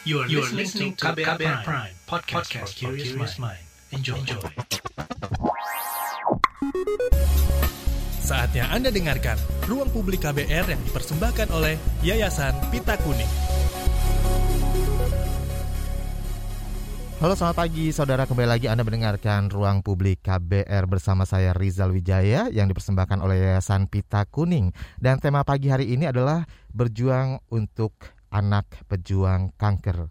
You are, you are listening to KBR, Prime, Prime podcast, podcast for curious mind. Enjoy. Enjoy. Saatnya Anda dengarkan Ruang Publik KBR yang dipersembahkan oleh Yayasan Pita Kuning. Halo selamat pagi saudara kembali lagi Anda mendengarkan Ruang Publik KBR bersama saya Rizal Wijaya yang dipersembahkan oleh Yayasan Pita Kuning dan tema pagi hari ini adalah berjuang untuk anak pejuang kanker.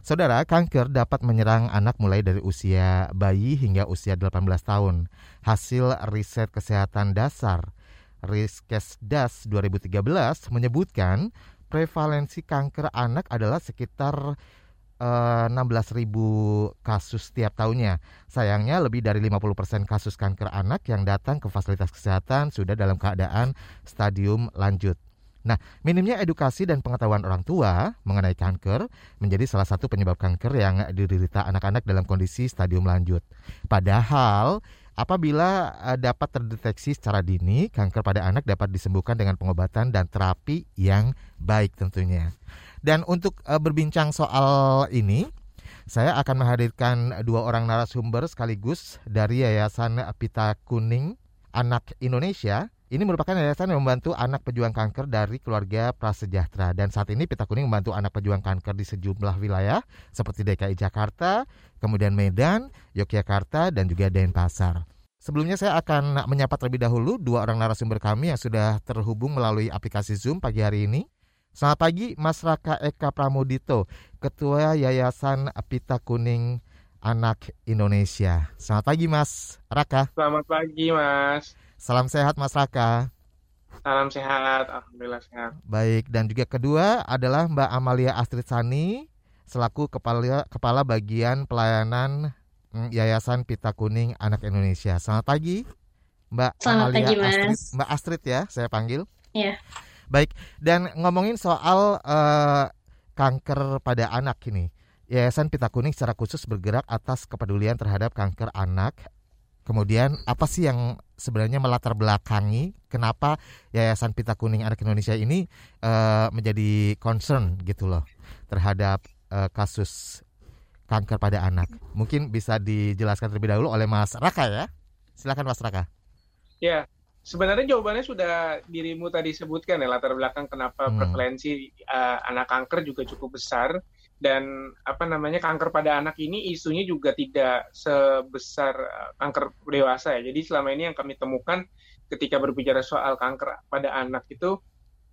Saudara, kanker dapat menyerang anak mulai dari usia bayi hingga usia 18 tahun. Hasil riset kesehatan dasar Riskesdas 2013 menyebutkan prevalensi kanker anak adalah sekitar 16.000 eh, kasus setiap tahunnya. Sayangnya lebih dari 50% kasus kanker anak yang datang ke fasilitas kesehatan sudah dalam keadaan stadium lanjut. Nah, minimnya edukasi dan pengetahuan orang tua mengenai kanker menjadi salah satu penyebab kanker yang diderita anak-anak dalam kondisi stadium lanjut. Padahal apabila eh, dapat terdeteksi secara dini, kanker pada anak dapat disembuhkan dengan pengobatan dan terapi yang baik tentunya. Dan untuk uh, berbincang soal ini, saya akan menghadirkan dua orang narasumber sekaligus dari Yayasan Pita Kuning Anak Indonesia. Ini merupakan yayasan yang membantu anak pejuang kanker dari keluarga prasejahtera dan saat ini Pita Kuning membantu anak pejuang kanker di sejumlah wilayah seperti DKI Jakarta, kemudian Medan, Yogyakarta dan juga Denpasar. Sebelumnya saya akan menyapa terlebih dahulu dua orang narasumber kami yang sudah terhubung melalui aplikasi Zoom pagi hari ini. Selamat pagi Mas Raka Eka Pramudito, Ketua Yayasan Pita Kuning Anak Indonesia. Selamat pagi Mas Raka. Selamat pagi Mas. Salam sehat Mas Raka. Salam sehat, Alhamdulillah sehat. Baik, dan juga kedua adalah Mbak Amalia Astrid Sani, selaku Kepala, Kepala Bagian Pelayanan mm, Yayasan Pita Kuning Anak Indonesia. Selamat pagi Mbak Selamat Amalia pagi, Mas. Astrid. Mbak Astrid ya, saya panggil. Iya. Baik, dan ngomongin soal uh, kanker pada anak ini. Yayasan Pita Kuning secara khusus bergerak atas kepedulian terhadap kanker anak. Kemudian apa sih yang sebenarnya melatar belakangi kenapa Yayasan Pita Kuning Anak Indonesia ini uh, menjadi concern gitu loh terhadap uh, kasus kanker pada anak. Mungkin bisa dijelaskan terlebih dahulu oleh Mas Raka ya. Silakan Mas Raka. Ya, sebenarnya jawabannya sudah dirimu tadi sebutkan ya latar belakang kenapa hmm. prevalensi uh, anak kanker juga cukup besar dan apa namanya kanker pada anak ini isunya juga tidak sebesar uh, kanker dewasa ya. Jadi selama ini yang kami temukan ketika berbicara soal kanker pada anak itu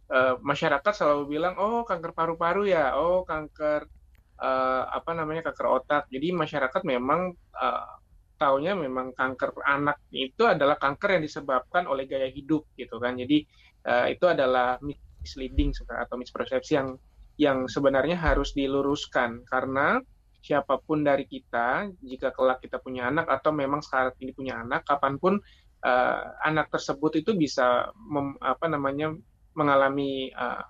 uh, masyarakat selalu bilang oh kanker paru-paru ya, oh kanker uh, apa namanya kanker otak. Jadi masyarakat memang taunya memang kanker anak itu adalah kanker yang disebabkan oleh gaya hidup gitu kan. Jadi itu adalah misleading atau mispersepsi yang yang sebenarnya harus diluruskan. Karena siapa pun dari kita jika kelak kita punya anak atau memang saat ini punya anak kapan pun uh, anak tersebut itu bisa mem, apa namanya mengalami uh,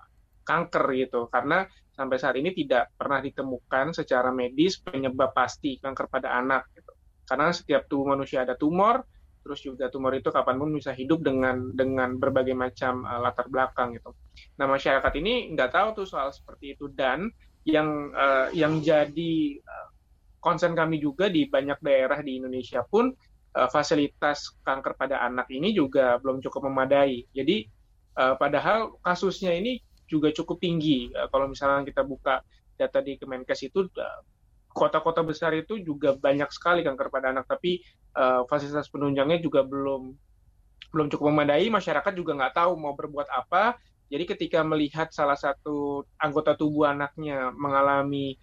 kanker gitu. Karena sampai saat ini tidak pernah ditemukan secara medis penyebab pasti kanker pada anak gitu. Karena setiap tubuh manusia ada tumor terus juga tumor itu kapan pun bisa hidup dengan dengan berbagai macam uh, latar belakang gitu. Nah masyarakat ini nggak tahu tuh soal seperti itu dan yang uh, yang jadi uh, concern kami juga di banyak daerah di Indonesia pun uh, fasilitas kanker pada anak ini juga belum cukup memadai. Jadi uh, padahal kasusnya ini juga cukup tinggi. Uh, kalau misalnya kita buka data di Kemenkes itu uh, kota-kota besar itu juga banyak sekali kanker pada anak, tapi uh, fasilitas penunjangnya juga belum belum cukup memadai. Masyarakat juga nggak tahu mau berbuat apa. Jadi ketika melihat salah satu anggota tubuh anaknya mengalami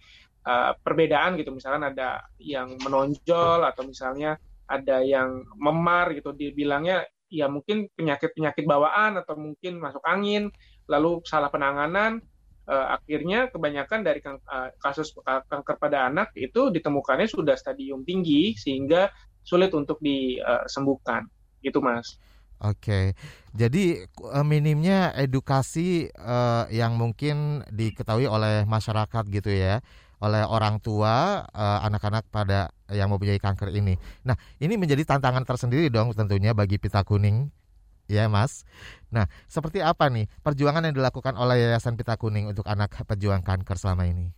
uh, perbedaan gitu, misalkan ada yang menonjol atau misalnya ada yang memar gitu, dibilangnya ya mungkin penyakit-penyakit bawaan atau mungkin masuk angin, lalu salah penanganan, uh, akhirnya kebanyakan dari uh, kasus kanker pada anak itu ditemukannya sudah stadium tinggi sehingga sulit untuk disembuhkan gitu mas. Oke, jadi eh, minimnya edukasi uh, yang mungkin diketahui oleh masyarakat gitu ya, oleh orang tua anak-anak uh, pada yang mempunyai kanker ini. Nah, ini menjadi tantangan tersendiri dong tentunya bagi Pita Kuning ya Mas. Nah, seperti apa nih perjuangan yang dilakukan oleh Yayasan Pita Kuning untuk anak pejuang kanker selama ini?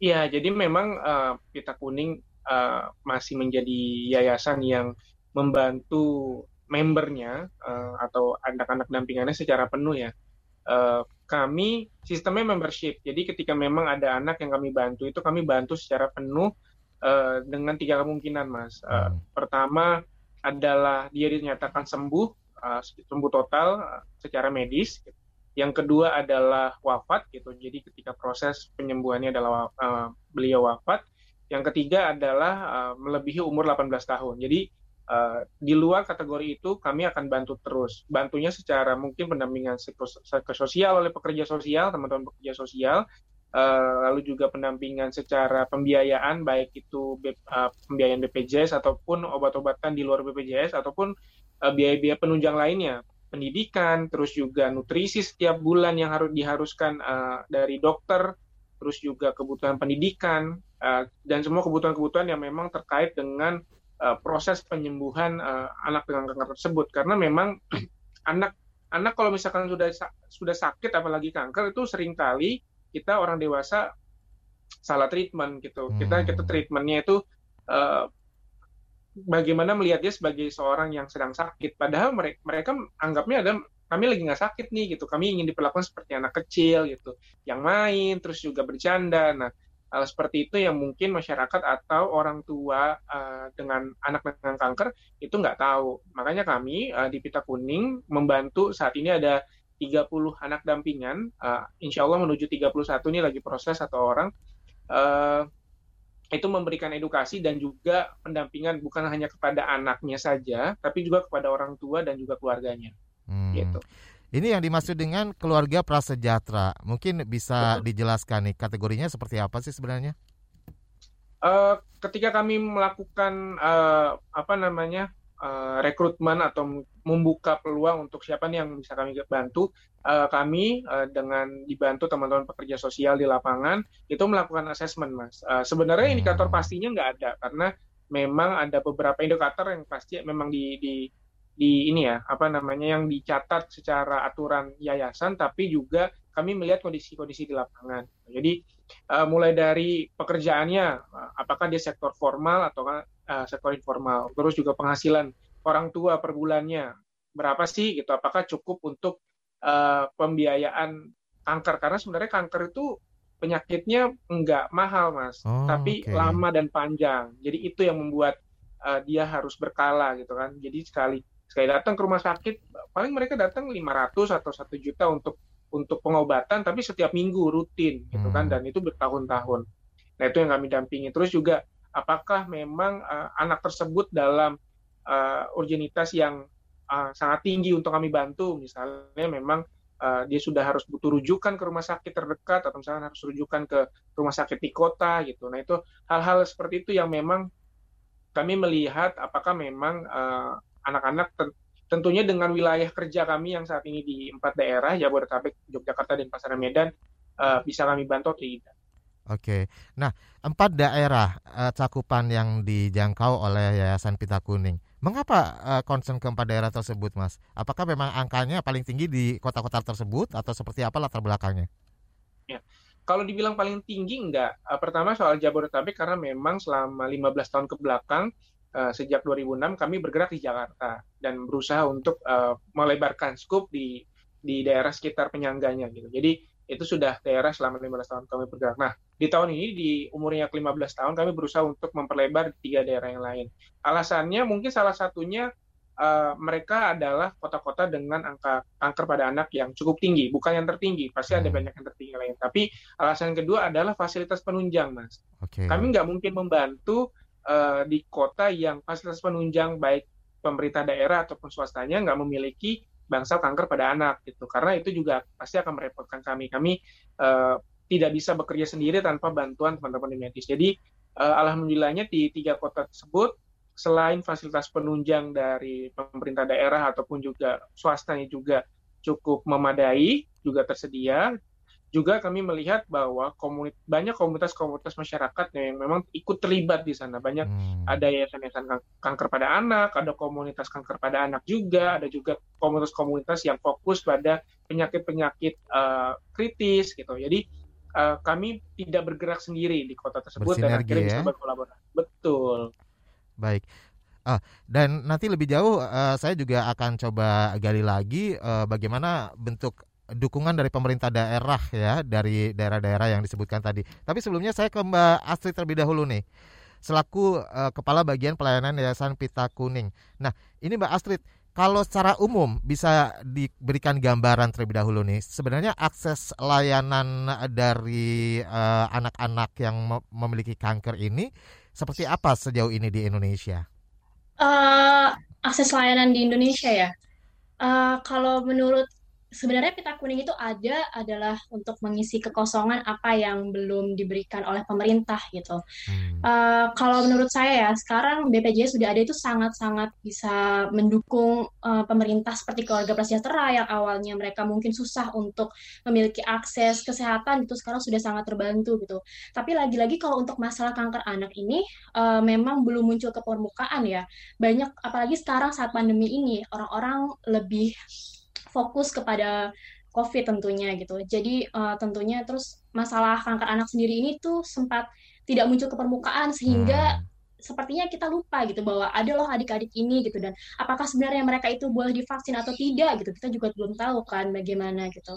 Iya, jadi memang uh, Pita Kuning uh, masih menjadi yayasan yang membantu membernya uh, atau anak-anak dampingannya secara penuh ya. Uh, kami sistemnya membership. Jadi ketika memang ada anak yang kami bantu itu kami bantu secara penuh uh, dengan tiga kemungkinan, Mas. Uh, hmm. Pertama adalah dia dinyatakan sembuh, uh, sembuh total uh, secara medis. Yang kedua adalah wafat gitu. Jadi ketika proses penyembuhannya adalah uh, beliau wafat. Yang ketiga adalah uh, melebihi umur 18 tahun. Jadi Uh, di luar kategori itu kami akan bantu terus. Bantunya secara mungkin pendampingan psikososial oleh pekerja sosial, teman-teman pekerja sosial, uh, lalu juga pendampingan secara pembiayaan, baik itu uh, pembiayaan BPJS ataupun obat-obatan di luar BPJS ataupun biaya-biaya uh, penunjang lainnya, pendidikan, terus juga nutrisi setiap bulan yang harus diharuskan dari dokter, terus juga kebutuhan pendidikan dan semua kebutuhan-kebutuhan yang memang terkait dengan proses penyembuhan uh, anak dengan kanker tersebut. Karena memang anak anak kalau misalkan sudah sudah sakit apalagi kanker itu sering kali kita orang dewasa salah treatment gitu. Hmm. Kita kita treatmentnya itu uh, bagaimana melihat dia sebagai seorang yang sedang sakit padahal mereka mereka anggapnya ada kami lagi nggak sakit nih gitu kami ingin diperlakukan seperti anak kecil gitu yang main terus juga bercanda nah hal seperti itu yang mungkin masyarakat atau orang tua uh, dengan anak dengan kanker itu nggak tahu. Makanya kami uh, di Pita Kuning membantu saat ini ada 30 anak dampingan, uh, insya Allah menuju 31 ini lagi proses satu orang, uh, itu memberikan edukasi dan juga pendampingan bukan hanya kepada anaknya saja, tapi juga kepada orang tua dan juga keluarganya. Hmm. Gitu. Ini yang dimaksud dengan keluarga prasejahtera. Mungkin bisa Betul. dijelaskan nih kategorinya seperti apa sih sebenarnya? Uh, ketika kami melakukan uh, apa namanya uh, rekrutmen atau membuka peluang untuk siapa nih yang bisa kami bantu, uh, kami uh, dengan dibantu teman-teman pekerja sosial di lapangan itu melakukan asesmen, mas. Uh, sebenarnya hmm. indikator pastinya nggak ada karena memang ada beberapa indikator yang pasti memang di, di di ini ya apa namanya yang dicatat secara aturan yayasan tapi juga kami melihat kondisi-kondisi di lapangan. Jadi uh, mulai dari pekerjaannya uh, apakah dia sektor formal atau uh, sektor informal, terus juga penghasilan orang tua per bulannya berapa sih gitu, apakah cukup untuk uh, pembiayaan kanker karena sebenarnya kanker itu penyakitnya enggak mahal mas, oh, tapi okay. lama dan panjang. Jadi itu yang membuat uh, dia harus berkala gitu kan. Jadi sekali sekali datang ke rumah sakit paling mereka datang 500 atau satu juta untuk untuk pengobatan tapi setiap minggu rutin gitu kan hmm. dan itu bertahun-tahun nah itu yang kami dampingi terus juga apakah memang uh, anak tersebut dalam uh, urgenitas yang uh, sangat tinggi untuk kami bantu misalnya memang uh, dia sudah harus butuh rujukan ke rumah sakit terdekat atau misalnya harus rujukan ke rumah sakit di kota gitu nah itu hal-hal seperti itu yang memang kami melihat apakah memang uh, anak-anak tentunya dengan wilayah kerja kami yang saat ini di empat daerah Jabodetabek, Yogyakarta dan Pasar Medan uh, bisa kami bantu tidak. Oke, nah empat daerah uh, cakupan yang dijangkau oleh Yayasan Pita Kuning. Mengapa uh, concern ke empat daerah tersebut, Mas? Apakah memang angkanya paling tinggi di kota-kota tersebut atau seperti apa latar belakangnya? Ya, kalau dibilang paling tinggi enggak. Uh, pertama soal Jabodetabek karena memang selama 15 tahun ke belakang uh, sejak 2006 kami bergerak di Jakarta dan berusaha untuk uh, melebarkan skup di di daerah sekitar penyangganya gitu. Jadi itu sudah daerah selama 15 tahun kami bergerak. Nah, di tahun ini di umurnya ke 15 tahun kami berusaha untuk memperlebar di tiga daerah yang lain. Alasannya mungkin salah satunya uh, mereka adalah kota-kota dengan angka kanker pada anak yang cukup tinggi, bukan yang tertinggi. Pasti ada hmm. banyak yang tertinggi lain. Tapi alasan kedua adalah fasilitas penunjang, Mas. Okay. Kami nggak mungkin membantu uh, di kota yang fasilitas penunjang baik pemerintah daerah ataupun swastanya nggak memiliki bangsal kanker pada anak gitu karena itu juga pasti akan merepotkan kami kami uh, tidak bisa bekerja sendiri tanpa bantuan teman-teman di medis jadi uh, alhamdulillahnya di tiga kota tersebut selain fasilitas penunjang dari pemerintah daerah ataupun juga swastanya juga cukup memadai juga tersedia juga kami melihat bahwa komunit, banyak komunitas-komunitas masyarakat yang memang ikut terlibat di sana. Banyak hmm. ada yayasan-yayasan kanker pada anak, ada komunitas kanker pada anak juga, ada juga komunitas-komunitas yang fokus pada penyakit-penyakit uh, kritis gitu. Jadi uh, kami tidak bergerak sendiri di kota tersebut dan akhirnya ya? bisa berkolaborasi. Betul. Baik. Uh, dan nanti lebih jauh uh, saya juga akan coba gali lagi uh, bagaimana bentuk dukungan dari pemerintah daerah ya dari daerah-daerah yang disebutkan tadi. Tapi sebelumnya saya ke Mbak Astrid terlebih dahulu nih selaku uh, kepala bagian pelayanan Yayasan Pita Kuning. Nah, ini Mbak Astrid, kalau secara umum bisa diberikan gambaran terlebih dahulu nih, sebenarnya akses layanan dari uh, anak-anak yang memiliki kanker ini seperti apa sejauh ini di Indonesia? Uh, akses layanan di Indonesia ya. Uh, kalau menurut sebenarnya pita kuning itu ada adalah untuk mengisi kekosongan apa yang belum diberikan oleh pemerintah gitu. Hmm. Uh, kalau menurut saya ya sekarang BPJS sudah ada itu sangat-sangat bisa mendukung uh, pemerintah seperti keluarga prasejahtera yang awalnya mereka mungkin susah untuk memiliki akses kesehatan itu sekarang sudah sangat terbantu gitu. Tapi lagi-lagi kalau untuk masalah kanker anak ini uh, memang belum muncul ke permukaan ya. Banyak apalagi sekarang saat pandemi ini orang-orang lebih fokus kepada COVID tentunya gitu. Jadi uh, tentunya terus masalah kanker anak sendiri ini tuh sempat tidak muncul ke permukaan sehingga hmm. sepertinya kita lupa gitu bahwa ada loh adik-adik ini gitu dan apakah sebenarnya mereka itu boleh divaksin atau tidak gitu kita juga belum tahu kan bagaimana gitu.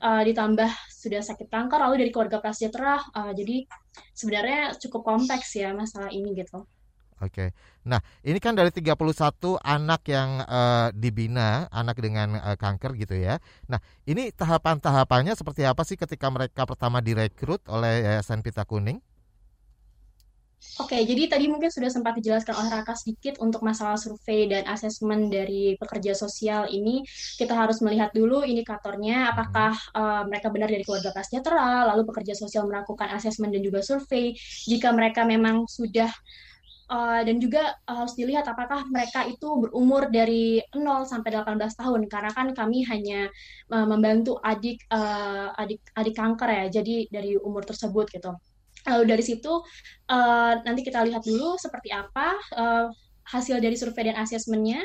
Uh, ditambah sudah sakit kanker lalu dari keluarga prasejahtera uh, jadi sebenarnya cukup kompleks ya masalah ini gitu. Oke. Nah, ini kan dari 31 anak yang uh, dibina, anak dengan uh, kanker gitu ya. Nah, ini tahapan-tahapannya seperti apa sih ketika mereka pertama direkrut oleh Yayasan Pita Kuning? Oke, jadi tadi mungkin sudah sempat dijelaskan oleh Raka sedikit untuk masalah survei dan asesmen dari pekerja sosial ini kita harus melihat dulu indikatornya apakah uh, mereka benar dari keluarga prasejahtera, lalu pekerja sosial melakukan asesmen dan juga survei. Jika mereka memang sudah uh, dan juga uh, harus dilihat apakah mereka itu berumur dari 0 sampai 18 tahun. Karena kan kami hanya uh, membantu adik uh, adik adik kanker ya jadi dari umur tersebut gitu. Lalu dari situ nanti kita lihat dulu seperti apa hasil dari survei dan asesmennya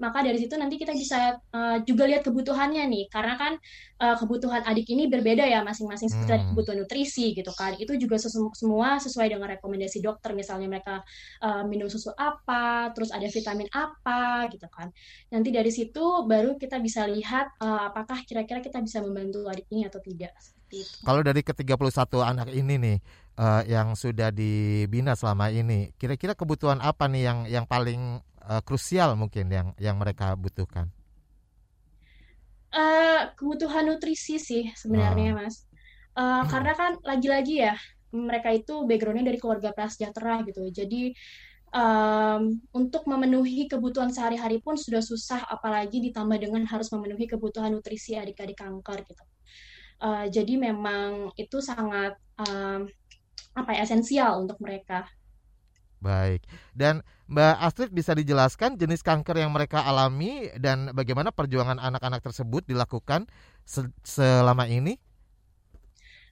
maka dari situ nanti kita bisa uh, juga lihat kebutuhannya nih. Karena kan uh, kebutuhan adik ini berbeda ya masing-masing. Seperti hmm. kebutuhan nutrisi gitu kan. Itu juga sesu semua sesuai dengan rekomendasi dokter. Misalnya mereka uh, minum susu apa terus ada vitamin apa gitu kan. Nanti dari situ baru kita bisa lihat uh, apakah kira-kira kita bisa membantu adik ini atau tidak. Kalau dari ke 31 anak ini nih uh, yang sudah dibina selama ini kira-kira kebutuhan apa nih yang yang paling uh, krusial mungkin yang yang mereka butuhkan? Uh, kebutuhan nutrisi sih sebenarnya, oh. Mas. Uh, hmm. Karena kan lagi-lagi ya mereka itu backgroundnya dari keluarga prasejahtera gitu. Jadi um, untuk memenuhi kebutuhan sehari-hari pun sudah susah, apalagi ditambah dengan harus memenuhi kebutuhan nutrisi adik-adik kanker gitu. Uh, jadi memang itu sangat um, apa ya esensial untuk mereka. Baik. Dan Mbak Astrid bisa dijelaskan jenis kanker yang mereka alami dan bagaimana perjuangan anak-anak tersebut dilakukan se selama ini?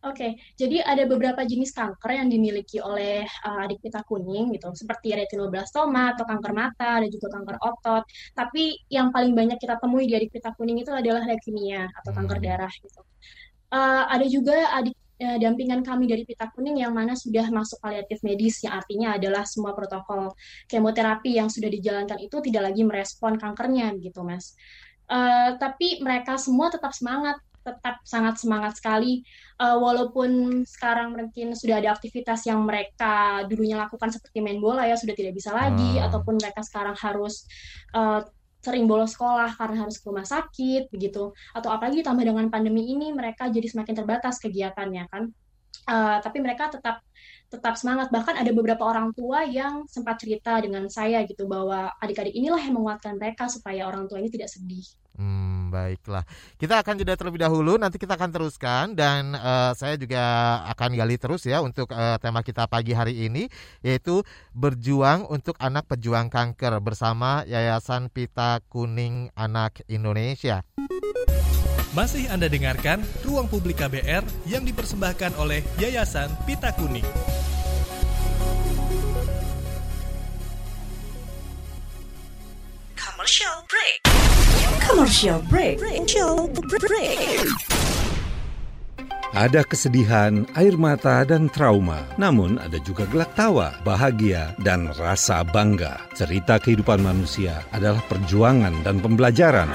Oke, okay, jadi ada beberapa jenis kanker yang dimiliki oleh uh, adik pita kuning gitu, seperti retinoblastoma atau kanker mata, dan juga kanker otot. Tapi yang paling banyak kita temui di adik pita kuning itu adalah leukemia atau kanker hmm. darah gitu. Uh, ada juga adik Eh, dampingan kami dari Pita Kuning yang mana sudah masuk paliatif medis yang artinya adalah semua protokol kemoterapi yang sudah dijalankan itu tidak lagi merespon kankernya gitu mas. Uh, tapi mereka semua tetap semangat, tetap sangat semangat sekali uh, walaupun sekarang mungkin sudah ada aktivitas yang mereka dulunya lakukan seperti main bola ya sudah tidak bisa lagi hmm. ataupun mereka sekarang harus uh, sering bolos sekolah karena harus ke rumah sakit begitu. Atau apalagi ditambah dengan pandemi ini mereka jadi semakin terbatas kegiatannya kan. Uh, tapi mereka tetap tetap semangat bahkan ada beberapa orang tua yang sempat cerita dengan saya gitu bahwa adik-adik inilah yang menguatkan mereka supaya orang tua ini tidak sedih Hmm, baiklah. Kita akan jeda terlebih dahulu, nanti kita akan teruskan dan uh, saya juga akan gali terus ya untuk uh, tema kita pagi hari ini yaitu berjuang untuk anak pejuang kanker bersama Yayasan Pita Kuning Anak Indonesia. Masih Anda dengarkan Ruang Publik KBR yang dipersembahkan oleh Yayasan Pita Kuning. Commercial break. Commercial break. Commercial break. Ada kesedihan, air mata, dan trauma. Namun ada juga gelak tawa, bahagia, dan rasa bangga. Cerita kehidupan manusia adalah perjuangan dan pembelajaran.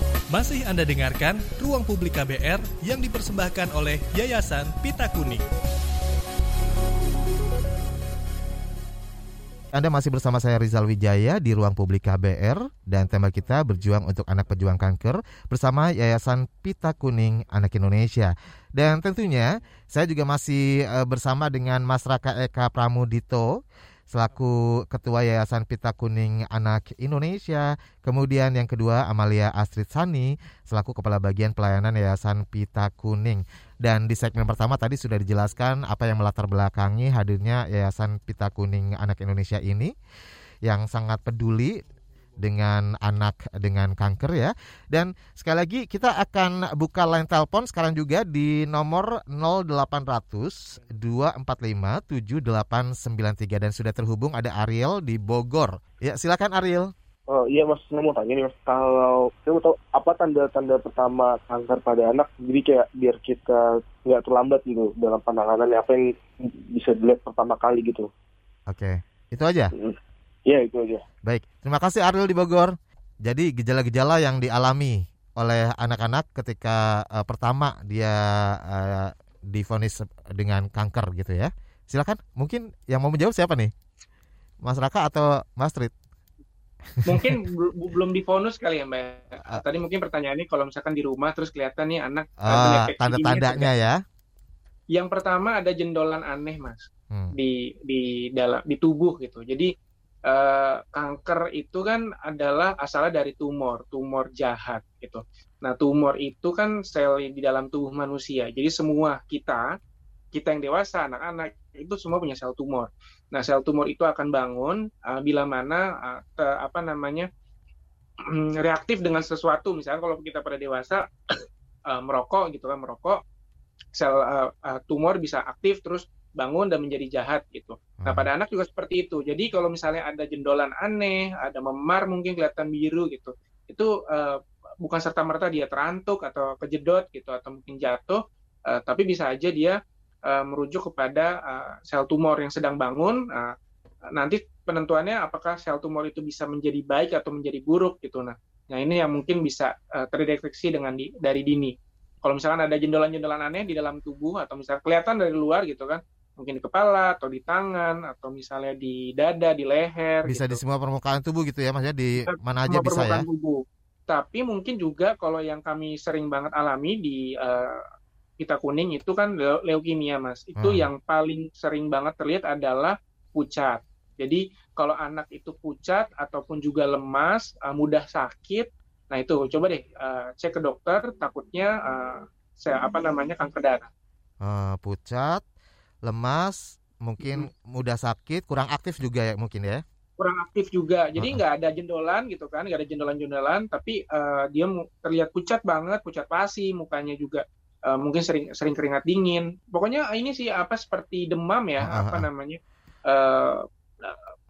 Masih Anda dengarkan Ruang Publik KBR yang dipersembahkan oleh Yayasan Pita Kuning. Anda masih bersama saya Rizal Wijaya di Ruang Publik KBR dan tema kita berjuang untuk anak pejuang kanker bersama Yayasan Pita Kuning Anak Indonesia. Dan tentunya saya juga masih eh, bersama dengan Mas Raka Eka Pramudito selaku Ketua Yayasan Pita Kuning Anak Indonesia. Kemudian yang kedua Amalia Astrid Sani selaku Kepala Bagian Pelayanan Yayasan Pita Kuning. Dan di segmen pertama tadi sudah dijelaskan apa yang melatar belakangi hadirnya Yayasan Pita Kuning Anak Indonesia ini yang sangat peduli dengan anak dengan kanker ya. Dan sekali lagi kita akan buka line telepon sekarang juga di nomor 0800 245 7893 dan sudah terhubung ada Ariel di Bogor. Ya, silakan Ariel. Oh iya mas, saya mau tanya nih mas, kalau saya mau tahu apa tanda-tanda pertama kanker pada anak, jadi kayak biar kita nggak terlambat gitu dalam penanganan apa yang bisa dilihat pertama kali gitu. Oke, itu aja. Iya itu aja. Baik, terima kasih Ariel di Bogor. Jadi gejala-gejala yang dialami oleh anak-anak ketika uh, pertama dia uh, difonis dengan kanker gitu ya. Silakan, mungkin yang mau menjawab siapa nih? Mas Raka atau Mas Trit? mungkin belum difonus kali ya mbak. Tadi mungkin pertanyaannya kalau misalkan di rumah terus kelihatan nih anak uh, tanda-tandanya ya. Yang pertama ada jendolan aneh mas hmm. di di dalam di tubuh gitu. Jadi uh, kanker itu kan adalah asalnya dari tumor, tumor jahat gitu. Nah, tumor itu kan sel di dalam tubuh manusia. Jadi semua kita, kita yang dewasa, anak-anak itu semua punya sel tumor. Nah, sel tumor itu akan bangun uh, bila mana uh, te, apa namanya reaktif dengan sesuatu. Misalnya kalau kita pada dewasa uh, merokok gitu kan, merokok, sel uh, uh, tumor bisa aktif terus bangun dan menjadi jahat gitu. Nah hmm. pada anak juga seperti itu. Jadi kalau misalnya ada jendolan aneh, ada memar mungkin kelihatan biru gitu, itu uh, bukan serta merta dia terantuk atau kejedot gitu atau mungkin jatuh, uh, tapi bisa aja dia uh, merujuk kepada uh, sel tumor yang sedang bangun. Uh, nanti penentuannya apakah sel tumor itu bisa menjadi baik atau menjadi buruk gitu. Nah, nah ini yang mungkin bisa uh, terdeteksi dengan di, dari dini. Kalau misalkan ada jendolan-jendolan aneh di dalam tubuh atau misalnya kelihatan dari luar gitu kan, mungkin di kepala atau di tangan atau misalnya di dada, di leher. Bisa gitu. di semua permukaan tubuh gitu ya, Mas ya di mana aja bisa ya. Tubuh. Tapi mungkin juga kalau yang kami sering banget alami di uh, kita kuning itu kan leukemia, Mas. Itu hmm. yang paling sering banget terlihat adalah pucat. Jadi kalau anak itu pucat ataupun juga lemas, uh, mudah sakit, nah itu coba deh uh, cek ke dokter. Takutnya uh, saya apa namanya kanker darah. Uh, pucat, lemas, mungkin hmm. mudah sakit, kurang aktif juga ya mungkin ya. Kurang aktif juga. Jadi nggak uh -uh. ada jendolan gitu kan, nggak ada jendolan-jendolan, tapi uh, dia terlihat pucat banget, pucat pasi, mukanya juga uh, mungkin sering sering keringat dingin. Pokoknya ini sih apa seperti demam ya, uh -huh. apa namanya? Uh,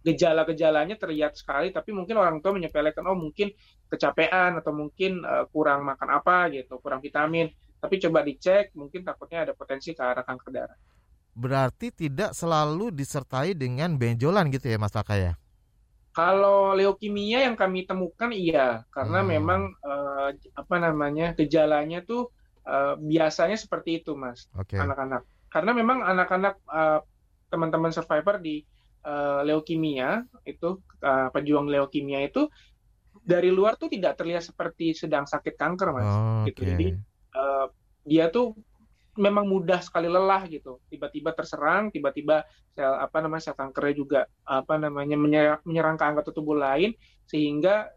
gejala-gejalanya terlihat sekali tapi mungkin orang tua menyepelekan oh mungkin kecapean atau mungkin uh, kurang makan apa gitu kurang vitamin tapi coba dicek mungkin takutnya ada potensi ke arah kanker darah berarti tidak selalu disertai dengan benjolan gitu ya Mas Taka ya? Kalau leukemia yang kami temukan iya, karena hmm. memang uh, apa namanya gejalanya tuh uh, biasanya seperti itu, Mas, anak-anak. Karena memang anak-anak uh, teman-teman survivor di uh, leukemia itu uh, pejuang leukemia itu dari luar tuh tidak terlihat seperti sedang sakit kanker, Mas. Oh, gitu. Jadi uh, dia tuh memang mudah sekali lelah gitu. Tiba-tiba terserang, tiba-tiba sel apa namanya sel kankernya juga apa namanya menyerang, menyerang ke anggota tubuh lain sehingga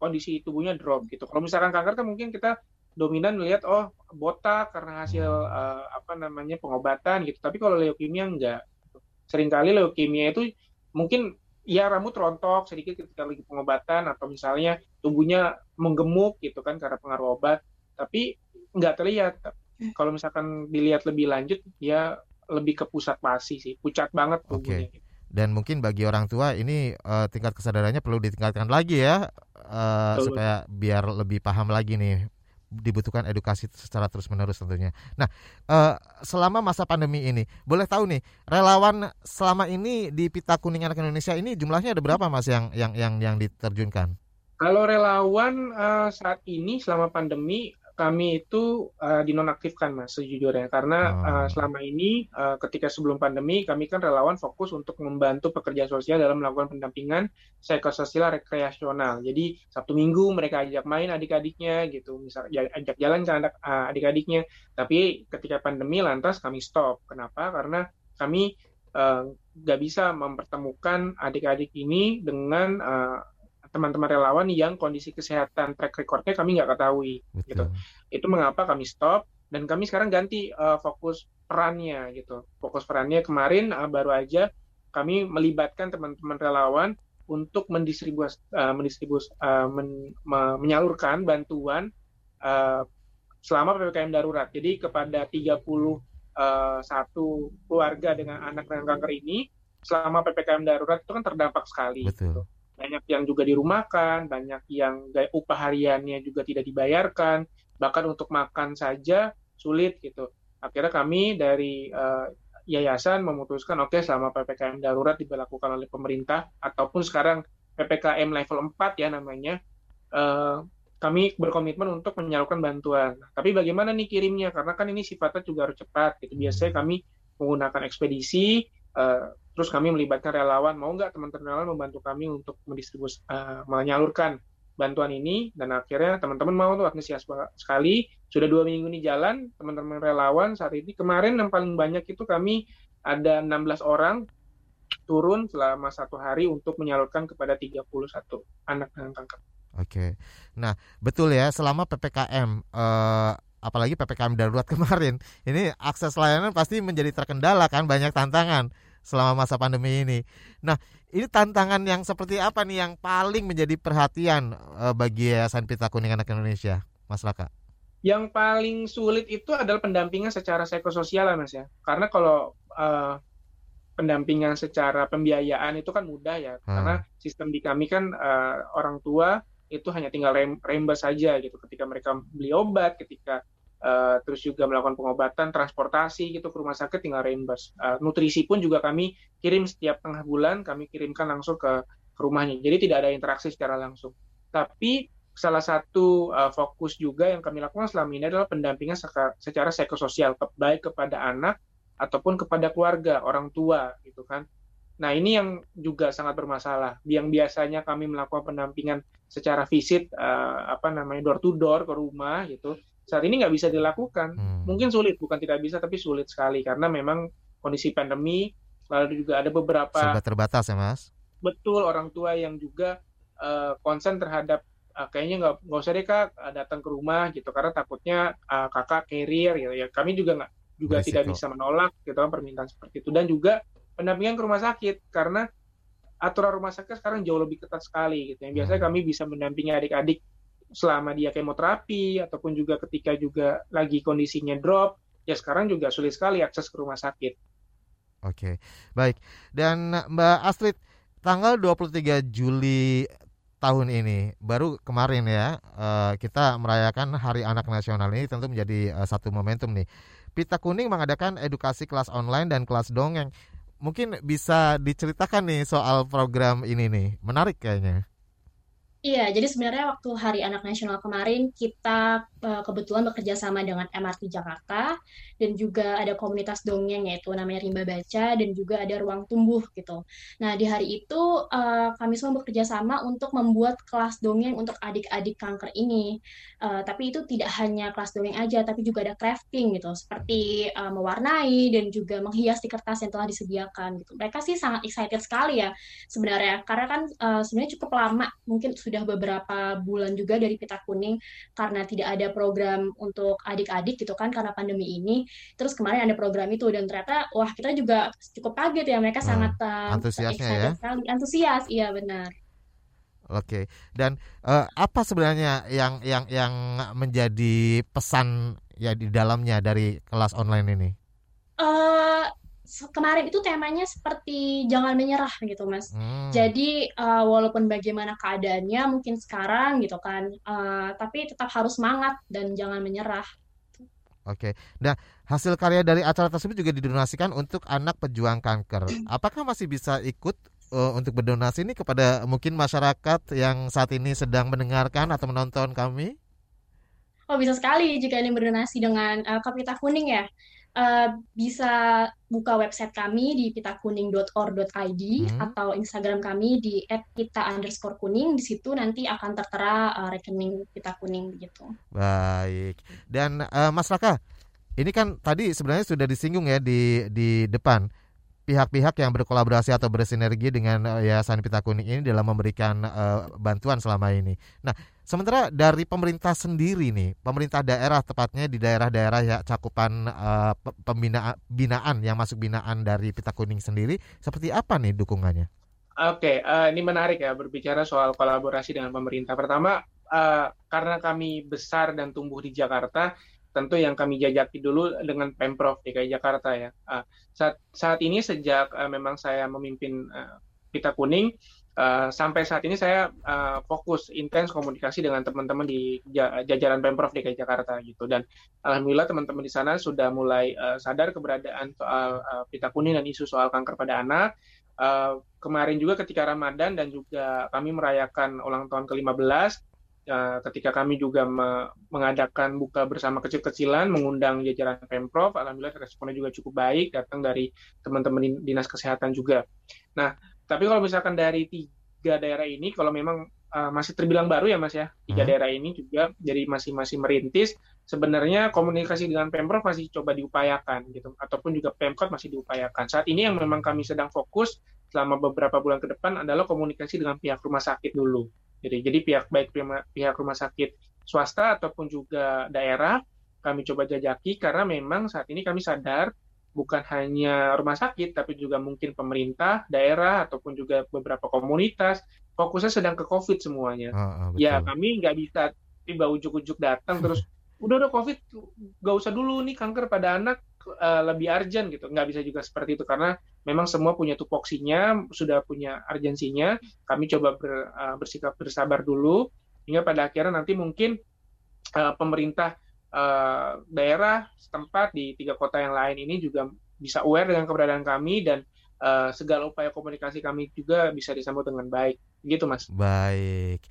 kondisi tubuhnya drop gitu. Kalau misalkan kanker kan mungkin kita dominan melihat oh botak karena hasil uh, apa namanya pengobatan gitu. Tapi kalau leukemia enggak. Seringkali leukemia itu mungkin ya rambut rontok sedikit ketika lagi pengobatan atau misalnya tubuhnya menggemuk gitu kan karena pengaruh obat. Tapi nggak terlihat. Kalau misalkan dilihat lebih lanjut, ya lebih ke pusat pasi sih, pucat banget Oke. tubuhnya. Dan mungkin bagi orang tua ini eh, tingkat kesadarannya perlu ditingkatkan lagi ya Betul. supaya biar lebih paham lagi nih dibutuhkan edukasi secara terus menerus tentunya. Nah, eh, selama masa pandemi ini, boleh tahu nih relawan selama ini di Pita Kuning Anak Indonesia ini jumlahnya ada berapa mas yang yang yang yang diterjunkan? Kalau relawan eh, saat ini selama pandemi kami itu eh, dinonaktifkan mas sejujurnya karena eh, selama ini eh, ketika sebelum pandemi kami kan relawan fokus untuk membantu pekerja sosial dalam melakukan pendampingan psikososial rekreasional. Jadi Sabtu Minggu mereka ajak main adik-adiknya gitu, misal ja- ajak jalan ke anak eh, adik-adiknya. Tapi ketika pandemi lantas kami stop. Kenapa? Karena kami nggak bisa mempertemukan adik-adik ini dengan eh, teman-teman relawan yang kondisi kesehatan track recordnya kami nggak ketahui gitu. Itu mengapa kami stop dan kami sekarang ganti uh, fokus perannya gitu. Fokus perannya kemarin uh, baru aja kami melibatkan teman-teman relawan untuk mendistribus, uh, mendistribus uh, men- me- menyalurkan bantuan uh, selama PPKM darurat. Jadi kepada 30 uh, satu keluarga dengan anak dengan kanker ini selama PPKM darurat itu kan terdampak sekali. Betul. Banyak yang juga dirumahkan, banyak yang upah hariannya juga tidak dibayarkan, bahkan untuk makan saja sulit gitu. Akhirnya kami dari eh, yayasan memutuskan oke selama PPKM darurat diberlakukan oleh pemerintah ataupun sekarang PPKM level 4 ya namanya eh, kami berkomitmen untuk menyalurkan bantuan. Tapi bagaimana nih kirimnya? Karena kan ini sifatnya juga harus cepat. Gitu. Biasanya kami menggunakan ekspedisi, eh, terus kami melibatkan relawan. Mau nggak teman-teman relawan membantu kami untuk mendistribusi, eh, menyalurkan bantuan ini? Dan akhirnya teman-teman mau tuh antusias banget sekali. Sudah dua minggu ini jalan, teman-teman relawan saat ini. Kemarin yang paling banyak itu kami ada 16 orang turun selama satu hari untuk menyalurkan kepada 31 anak dengan kanker. Oke. Nah, betul ya selama PPKM eh, apalagi PPKM darurat kemarin, ini akses layanan pasti menjadi terkendala kan banyak tantangan selama masa pandemi ini. Nah, ini tantangan yang seperti apa nih yang paling menjadi perhatian eh, bagi Yayasan Pita Kuning Anak Indonesia, Mas Raka? Yang paling sulit itu adalah pendampingan secara psikososial, Mas ya. Karena kalau eh, pendampingan secara pembiayaan itu kan mudah ya, Hmm. karena sistem di kami kan eh, orang tua itu hanya tinggal rem reimburse saja gitu ketika mereka beli obat, ketika eh, terus juga melakukan pengobatan, transportasi gitu ke rumah sakit tinggal reimburse. Eh, nutrisi pun juga kami kirim setiap tengah bulan, kami kirimkan langsung ke, rumahnya. Jadi tidak ada interaksi secara langsung. Tapi salah satu uh, fokus juga yang kami lakukan selama ini adalah pendampingan seka- secara psikososial baik kepada anak ataupun kepada keluarga orang tua gitu kan. Nah ini yang juga sangat bermasalah. Yang biasanya kami melakukan pendampingan secara visit uh, apa namanya door to door ke rumah gitu, saat ini nggak bisa dilakukan. Mungkin sulit, bukan tidak bisa, tapi sulit sekali karena memang kondisi pandemi. Lalu juga ada beberapa Serba terbatas ya, Mas. betul orang tua yang juga uh, konsen terhadap uh, kayaknya nggak nggak usah deh kak uh, datang ke rumah gitu karena takutnya uh, kakak carrier gitu ya kami juga nggak juga Berisiko. tidak bisa menolak gitu kan permintaan seperti itu dan juga pendampingan ke rumah sakit karena aturan rumah sakit sekarang jauh lebih ketat sekali gitu yang biasanya kami bisa mendampingi adik-adik selama dia kemoterapi ataupun juga ketika juga lagi kondisinya drop ya sekarang juga sulit sekali akses ke rumah sakit Oke, baik. Dan Mbak Astrid, tanggal 23 Juli tahun ini, baru kemarin ya, eh, kita merayakan Hari Anak Nasional ini tentu menjadi eh, satu momentum nih. Pita Kuning mengadakan edukasi kelas online dan kelas dongeng. Mungkin bisa diceritakan nih soal program ini nih, menarik kayaknya. Iya, jadi sebenarnya waktu Hari Anak Nasional kemarin kita uh, kebetulan bekerja sama dengan MRT Jakarta dan juga ada komunitas dongeng yaitu namanya Rimba Baca dan juga ada Ruang Tumbuh gitu. Nah, di hari itu uh, kami semua bekerja sama untuk membuat kelas dongeng untuk adik-adik kanker ini. Uh, tapi itu tidak hanya kelas dongeng aja, tapi juga ada crafting gitu, seperti uh, mewarnai dan juga menghias di kertas yang telah disediakan gitu. Mereka sih sangat excited sekali ya sebenarnya, karena kan uh, sebenarnya cukup lama, mungkin sudah sudah beberapa bulan juga dari Pita Kuning karena tidak ada program untuk adik-adik gitu kan karena pandemi ini. Terus kemarin ada program itu dan ternyata wah kita juga cukup kaget ya mereka hmm, sangat uh, antusiasnya ya. Sekali. Antusias, iya benar. Oke. Dan uh, apa sebenarnya yang yang yang menjadi pesan ya di dalamnya dari kelas online ini? Uh, kemarin itu temanya seperti jangan menyerah gitu mas. Hmm. Jadi uh, walaupun bagaimana keadaannya mungkin sekarang gitu kan, uh, tapi tetap harus semangat dan jangan menyerah. Oke, nah hasil karya dari acara tersebut juga didonasikan untuk anak pejuang kanker. Apakah masih bisa ikut uh, untuk berdonasi ini kepada mungkin masyarakat yang saat ini sedang mendengarkan atau menonton kami? Oh bisa sekali jika ini berdonasi dengan uh, Kapita Kuning ya uh, bisa buka website kami di pitakuning.or.id hmm. atau Instagram kami di @pita underscore kuning. Di situ nanti akan tertera uh, rekening pita kuning begitu. Baik. Dan uh, Mas Raka, ini kan tadi sebenarnya sudah disinggung ya di di depan pihak-pihak yang berkolaborasi atau bersinergi dengan Yayasan Pita Kuning ini dalam memberikan uh, bantuan selama ini. Nah, Sementara dari pemerintah sendiri nih, pemerintah daerah tepatnya di daerah-daerah ya cakupan uh, pembinaan binaan yang masuk binaan dari Pita Kuning sendiri, seperti apa nih dukungannya? Oke, okay, uh, eh, ini menarik ya berbicara soal kolaborasi dengan pemerintah. Pertama, uh, karena kami besar dan tumbuh di Jakarta, tentu yang kami jajaki dulu dengan Pemprov DKI Jakarta ya. Uh, saat saat ini sejak uh, memang saya memimpin uh, Pita Kuning, Uh, sampai saat ini saya uh, fokus intens komunikasi dengan teman-teman di jajaran pemprov DKI Jakarta gitu dan alhamdulillah teman-teman di sana sudah mulai uh, sadar keberadaan soal uh, pita kuning dan isu soal kanker pada anak. Uh, kemarin juga ketika Ramadan dan juga kami merayakan ulang tahun ke-15 uh, ketika kami juga me mengadakan buka bersama kecil-kecilan mengundang jajaran pemprov alhamdulillah responnya juga cukup baik datang dari teman-teman dinas kesehatan juga. Nah, tapi kalau misalkan dari tiga daerah ini, kalau memang uh, masih terbilang baru ya Mas ya, tiga hmm. daerah ini juga jadi masih masih merintis. Sebenarnya komunikasi dengan pemprov masih coba diupayakan gitu, ataupun juga pemkot masih diupayakan. Saat ini yang memang kami sedang fokus selama beberapa bulan ke depan adalah komunikasi dengan pihak rumah sakit dulu. Jadi jadi pihak baik pihak rumah sakit swasta ataupun juga daerah kami coba jajaki karena memang saat ini kami sadar bukan hanya rumah sakit, tapi juga mungkin pemerintah, daerah, ataupun juga beberapa komunitas, fokusnya sedang ke COVID semuanya. Ah, ah, ya, kami nggak bisa tiba ujuk-ujuk datang terus, udah udah COVID, nggak usah dulu nih kanker pada anak uh, lebih urgent gitu. Nggak bisa juga seperti itu karena memang semua punya tupoksinya, sudah punya urgensinya. Kami coba ber, uh, bersikap bersabar dulu, hingga pada akhirnya nanti mungkin uh, pemerintah uh, daerah setempat di tiga kota yang lain ini juga bisa aware dengan keberadaan kami dan uh, segala upaya komunikasi kami juga bisa disambut dengan baik. Gitu, Mas. Baik.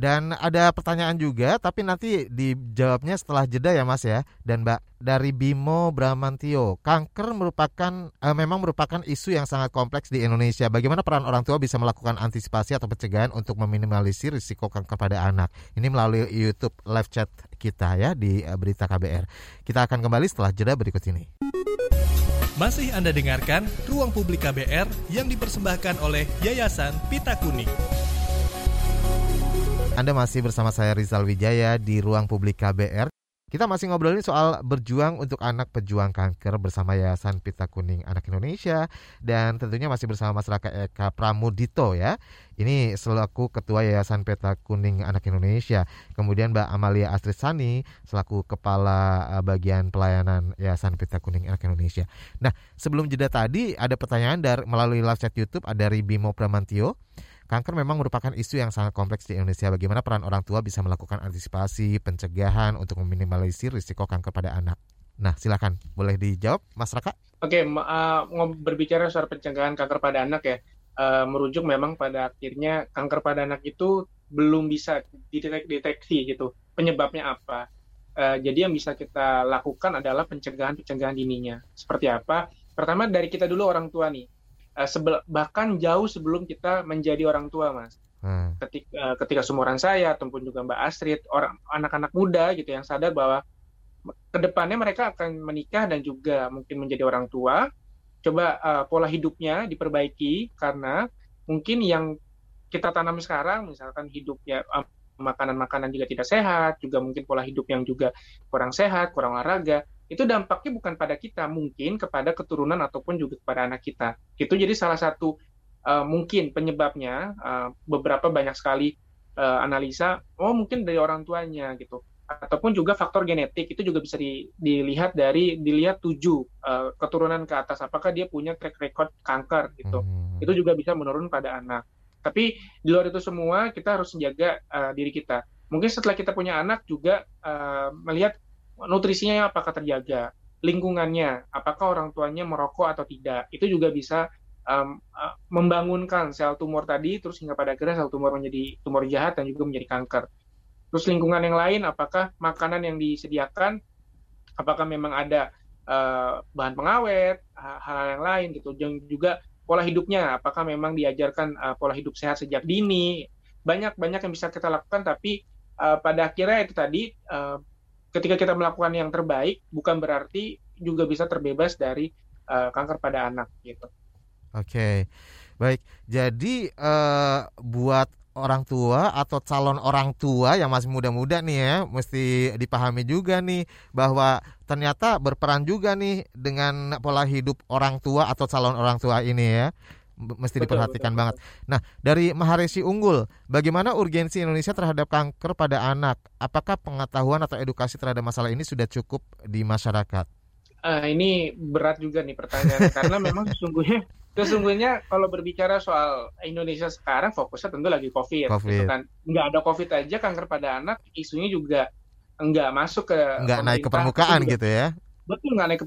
Dan ada pertanyaan juga, tapi nanti dijawabnya setelah jeda ya Mas ya. Dan Mbak dari Bimo Bramantio, kanker merupakan eh, memang merupakan isu yang sangat kompleks di Indonesia. Bagaimana peran orang tua bisa melakukan antisipasi atau pencegahan untuk meminimalisir risiko kanker pada anak? Ini melalui YouTube live chat kita ya di eh, Berita KBR. Kita akan kembali setelah jeda berikut ini. Masih Anda dengarkan Ruang Publik KBR yang dipersembahkan oleh Yayasan Pita Kuning. Anda masih bersama saya Rizal Wijaya di ruang publik KBR. Kita masih ngobrolin soal berjuang untuk anak pejuang kanker bersama Yayasan Pita Kuning Anak Indonesia dan tentunya masih bersama masyarakat Eka Pramudito ya. Ini selaku Ketua Yayasan Pita Kuning Anak Indonesia. Kemudian Mbak Amalia Astrid Sani selaku Kepala eh, Bagian Pelayanan Yayasan Pita Kuning Anak Indonesia. Nah, sebelum jeda tadi ada pertanyaan dari melalui live chat YouTube ada dari Bimo Pramantio. Kanker memang merupakan isu yang sangat kompleks di Indonesia. Bagaimana peran orang tua bisa melakukan antisipasi, pencegahan untuk meminimalisir risiko kanker pada anak? Nah, silakan boleh dijawab, Mas Raka. Oke, uh, berbicara soal pencegahan kanker pada anak ya, uh, merujuk memang pada akhirnya kanker pada anak itu belum bisa dideteksi gitu penyebabnya apa. Uh, jadi yang bisa kita lakukan adalah pencegahan-pencegahan dininya. Seperti apa? Pertama dari kita dulu orang tua nih. Uh, sebel, bahkan jauh sebelum kita menjadi orang tua, Mas. Hmm. Ketika, uh, ketika seumuran saya ataupun juga Mbak Astrid, orang anak-anak muda gitu yang sadar bahwa ke depannya mereka akan menikah dan juga mungkin menjadi orang tua. Coba uh, pola hidupnya diperbaiki karena mungkin yang kita tanam sekarang, misalkan hidupnya uh, makanan-makanan juga tidak sehat, juga mungkin pola hidup yang juga kurang sehat, kurang olahraga, itu dampaknya bukan pada kita, mungkin kepada keturunan ataupun juga kepada anak kita. Itu jadi salah satu uh, mungkin penyebabnya uh, beberapa banyak sekali uh, analisa, oh mungkin dari orang tuanya gitu, ataupun juga faktor genetik itu juga bisa di, dilihat dari dilihat tujuh uh, keturunan ke atas, apakah dia punya track record kanker gitu, hmm. itu juga bisa menurun pada anak. Tapi di luar itu semua kita harus menjaga uh, diri kita. Mungkin setelah kita punya anak juga uh, melihat nutrisinya apakah terjaga, lingkungannya, apakah orang tuanya merokok atau tidak. Itu juga bisa um, uh, membangunkan sel tumor tadi, terus hingga pada akhirnya sel tumor menjadi tumor jahat dan juga menjadi kanker. Terus lingkungan yang lain, apakah makanan yang disediakan, apakah memang ada uh, bahan pengawet, hal-hal yang lain gitu, dan juga pola hidupnya, apakah memang diajarkan uh, pola hidup sehat sejak dini, banyak banyak yang bisa kita lakukan, tapi uh, pada akhirnya itu tadi uh, ketika kita melakukan yang terbaik, bukan berarti juga bisa terbebas dari uh, kanker pada anak gitu. Oke, baik. Jadi uh, buat orang tua atau calon orang tua yang masih muda-muda nih ya, mesti dipahami juga nih bahwa ternyata berperan juga nih dengan pola hidup orang tua atau calon orang tua ini ya. Mesti betul, diperhatikan betul, banget. Nah, dari Maharesi Unggul, bagaimana urgensi Indonesia terhadap kanker pada anak? Apakah pengetahuan atau edukasi terhadap masalah ini sudah cukup di masyarakat? Uh, ini berat juga nih pertanyaan karena memang sesungguhnya sesungguhnya kalau berbicara soal Indonesia sekarang fokusnya tentu lagi COVID, gitu COVID. Gitu kan. Nggak ada COVID aja kanker pada anak isunya juga nggak masuk ke nggak naik ke permukaan gitu ya. Betul nggak naik ke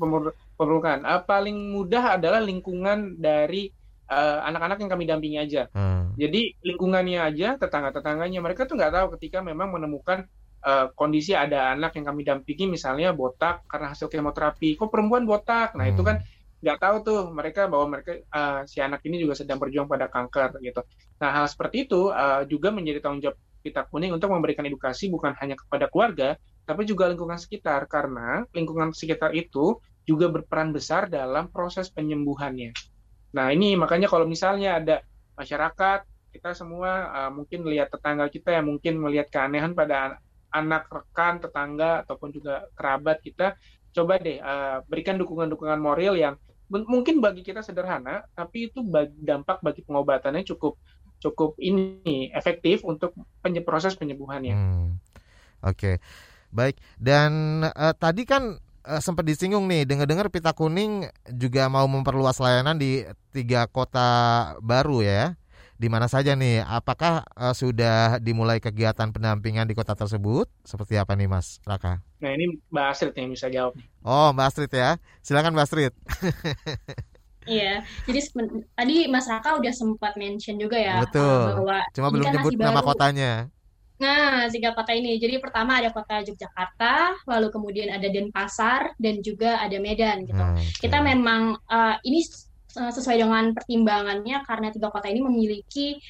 permukaan. Uh, paling mudah adalah lingkungan dari eh, anak-anak uh, yang kami dampingi aja. Hmm. Jadi lingkungannya aja, tetangga-tetangganya mereka tuh nggak tahu ketika memang menemukan uh, kondisi ada anak yang kami dampingi misalnya botak karena hasil kemoterapi. Kok perempuan botak? Nah hmm. itu kan nggak tahu tuh mereka bahwa mereka uh, si anak ini juga sedang berjuang pada kanker gitu. Nah hal seperti itu uh, juga menjadi tanggung jawab kita kuning untuk memberikan edukasi bukan hanya kepada keluarga tapi juga lingkungan sekitar karena lingkungan sekitar itu juga berperan besar dalam proses penyembuhannya. Nah ini makanya kalau misalnya ada masyarakat kita semua uh, mungkin melihat tetangga kita yang mungkin melihat keanehan pada anak rekan tetangga ataupun juga kerabat kita coba deh uh, berikan dukungan-dukungan moral yang mungkin bagi kita sederhana, tapi itu bagi, dampak bagi pengobatannya cukup cukup ini efektif untuk penye proses penyembuhannya. Hmm. Oke, okay. baik. Dan uh, tadi kan uh, sempat disinggung nih, dengar-dengar Pita Kuning juga mau memperluas layanan di tiga kota baru ya di mana saja nih? Apakah uh, sudah dimulai kegiatan pendampingan di kota tersebut? Seperti apa nih Mas Raka? Nah ini Mbak Astrid yang bisa jawab. Oh Mbak Astrid ya, silakan Mbak Astrid. Iya, jadi tadi Mas Raka udah sempat mention juga ya Betul. bahwa cuma belum kan nyebut nama kotanya. Nah, tiga kota ini. Jadi pertama ada kota Yogyakarta, lalu kemudian ada Denpasar dan juga ada Medan gitu. Hmm, okay. Kita memang uh, ini Eh, sesuai dengan pertimbangannya karena tiga kota ini memiliki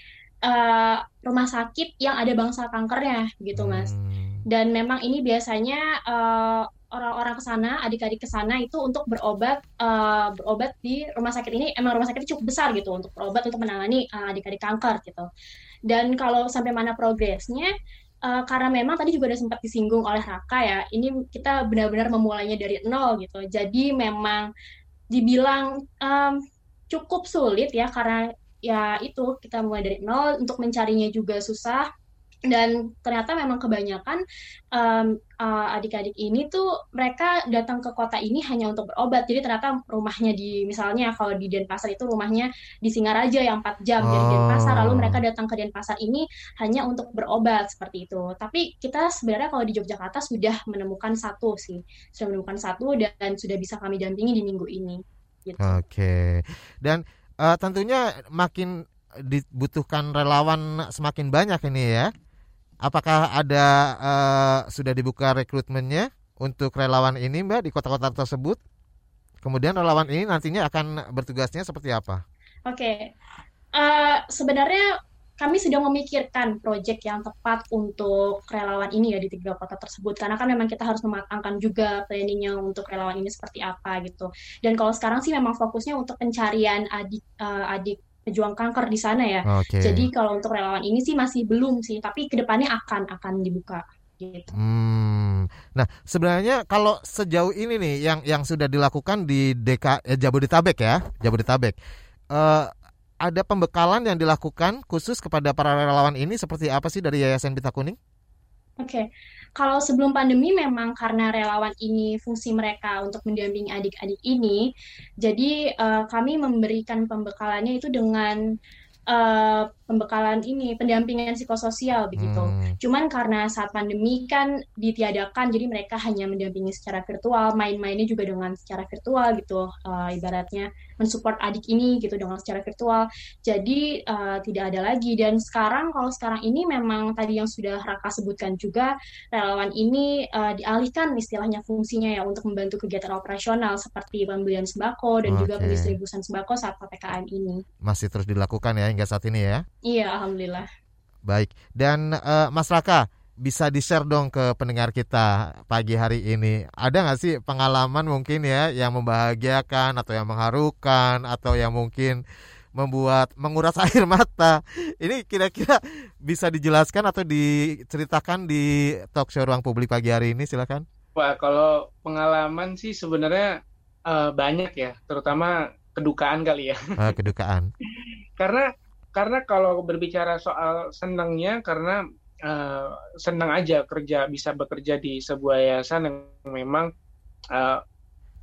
uh, rumah sakit yang ada bangsa kankernya gitu mas hmm. dan memang ini biasanya uh, orang-orang ke sana adik-adik ke sana itu untuk berobat uh, berobat di rumah sakit ini emang rumah sakit cukup besar gitu untuk berobat untuk menangani uh, adik-adik kanker gitu dan kalau sampai mana progresnya uh, karena memang tadi juga udah sempat disinggung oleh Raka ya, ini kita benar-benar memulainya dari nol gitu. Jadi memang dibilang um, cukup sulit ya karena ya itu kita mulai dari nol untuk mencarinya juga susah. Dan ternyata memang kebanyakan um, uh, adik-adik ini tuh mereka datang ke kota ini hanya untuk berobat. Jadi ternyata rumahnya di misalnya kalau di Denpasar itu rumahnya di Singaraja yang 4 jam oh. dari Denpasar. Lalu mereka datang ke Denpasar ini hanya untuk berobat seperti itu. Tapi kita sebenarnya kalau di Yogyakarta sudah menemukan satu sih. Sudah menemukan satu dan sudah bisa kami dampingi di minggu ini Gitu. Oke. Dan uh, tentunya makin dibutuhkan relawan semakin banyak ini ya. Apakah ada uh, sudah dibuka rekrutmennya untuk relawan ini Mbak di kota-kota tersebut? Kemudian relawan ini nantinya akan bertugasnya seperti apa? Oke, okay. uh, sebenarnya kami sudah memikirkan proyek yang tepat untuk relawan ini ya di tiga kota tersebut karena kan memang kita harus mematangkan juga planningnya untuk relawan ini seperti apa gitu dan kalau sekarang sih memang fokusnya untuk pencarian adik uh, adik pejuang kanker di sana ya okay. jadi kalau untuk relawan ini sih masih belum sih tapi ke depannya akan akan dibuka gitu. Hmm. Nah, sebenarnya kalau sejauh ini nih yang yang sudah dilakukan di DK eh, Jabodetabek ya, Jabodetabek. Uh, ada pembekalan yang dilakukan khusus kepada para relawan ini seperti apa sih dari Yayasan Pita Kuning? Oke, okay. kalau sebelum pandemi memang karena relawan ini fungsi mereka untuk mendampingi adik-adik ini, jadi uh, kami memberikan pembekalannya itu dengan uh, pembekalan ini pendampingan psikososial begitu. Hmm. Cuman karena saat pandemi kan ditiadakan, jadi mereka hanya mendampingi secara virtual, main-mainnya juga dengan secara virtual gitu, uh, ibaratnya mensupport adik ini gitu dengan secara virtual. Jadi uh, tidak ada lagi. Dan sekarang kalau sekarang ini memang tadi yang sudah Raka sebutkan juga relawan ini uh, dialihkan istilahnya fungsinya ya untuk membantu kegiatan operasional seperti pembelian sembako dan okay. juga pendistribusian sembako saat ppkm ini. Masih terus dilakukan ya hingga saat ini ya? Iya, alhamdulillah. Baik. Dan uh, Mas Raka, bisa di-share dong ke pendengar kita pagi hari ini. Ada nggak sih pengalaman mungkin ya yang membahagiakan atau yang mengharukan atau yang mungkin membuat menguras air mata. Ini kira-kira bisa dijelaskan atau diceritakan di talk show ruang publik pagi hari ini silakan. Wah, kalau pengalaman sih sebenarnya uh, banyak ya, terutama kedukaan kali ya. Uh, kedukaan. Karena karena kalau berbicara soal senangnya karena uh, senang aja kerja bisa bekerja di sebuah yayasan yang memang eh,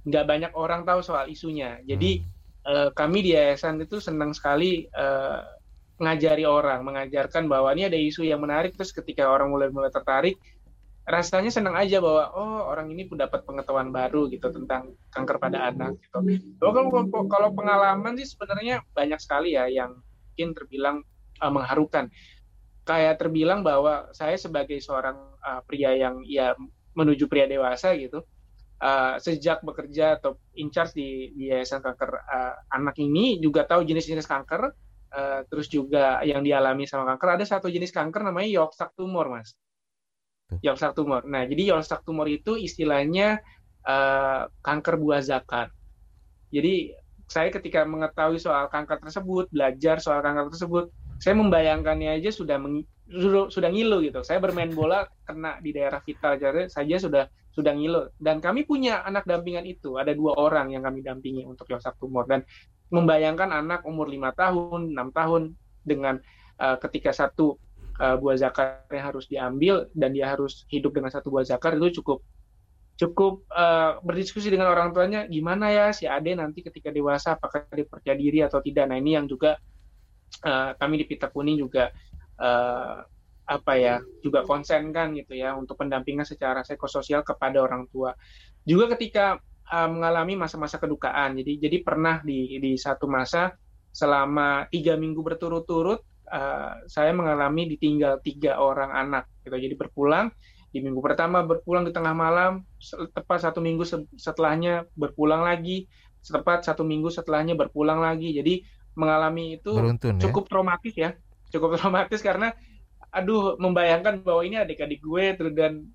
nggak uh, banyak orang tahu soal isunya jadi uh, kami di yayasan itu senang sekali uh, ngajari orang mengajarkan bahwa ini ada isu yang menarik terus ketika orang mulai mulai tertarik rasanya senang aja bahwa oh orang ini pun dapat pengetahuan baru gitu tentang kanker pada anak gitu. Kalau kalau pengalaman sih sebenarnya banyak sekali ya yang mungkin terbilang uh, mengharukan. Kayak terbilang bahwa saya sebagai seorang uh, pria yang ya menuju pria dewasa gitu, uh, sejak bekerja atau in charge di, di yayasan kanker uh, anak ini juga tahu jenis-jenis kanker, uh, terus juga yang dialami sama kanker. Ada satu jenis kanker namanya Yorkshire tumor, mas. Yorkshire tumor. Nah, jadi Yorkshire tumor itu istilahnya uh, kanker buah zakat. Jadi saya ketika mengetahui soal kanker tersebut, belajar soal kanker tersebut, saya membayangkannya aja sudah meng, sudah, ngilu gitu. Saya bermain bola kena di daerah vital saja sudah sudah ngilu. Dan kami punya anak dampingan itu, ada dua orang yang kami dampingi untuk yosak tumor dan membayangkan anak umur lima tahun, enam tahun dengan uh, ketika satu uh, buah zakarnya harus diambil dan dia harus hidup dengan satu buah zakar itu cukup cukup uh, berdiskusi dengan orang tuanya gimana ya si Ade nanti ketika dewasa apakah dia percaya diri atau tidak. Nah ini yang juga uh, kami di Pita Kuning juga uh, apa ya juga konsen kan gitu ya untuk pendampingan secara psikososial kepada orang tua. Juga ketika uh, mengalami masa-masa kedukaan. Jadi jadi pernah di di satu masa selama tiga minggu berturut-turut uh, saya mengalami ditinggal tiga orang anak gitu. Jadi berpulang di minggu pertama berpulang di tengah malam, tepat satu minggu setelahnya berpulang lagi, tepat satu minggu setelahnya berpulang lagi. Jadi mengalami itu Beruntun, ya. cukup ya? traumatis ya, cukup traumatis karena aduh membayangkan bahwa ini adik-adik gue dan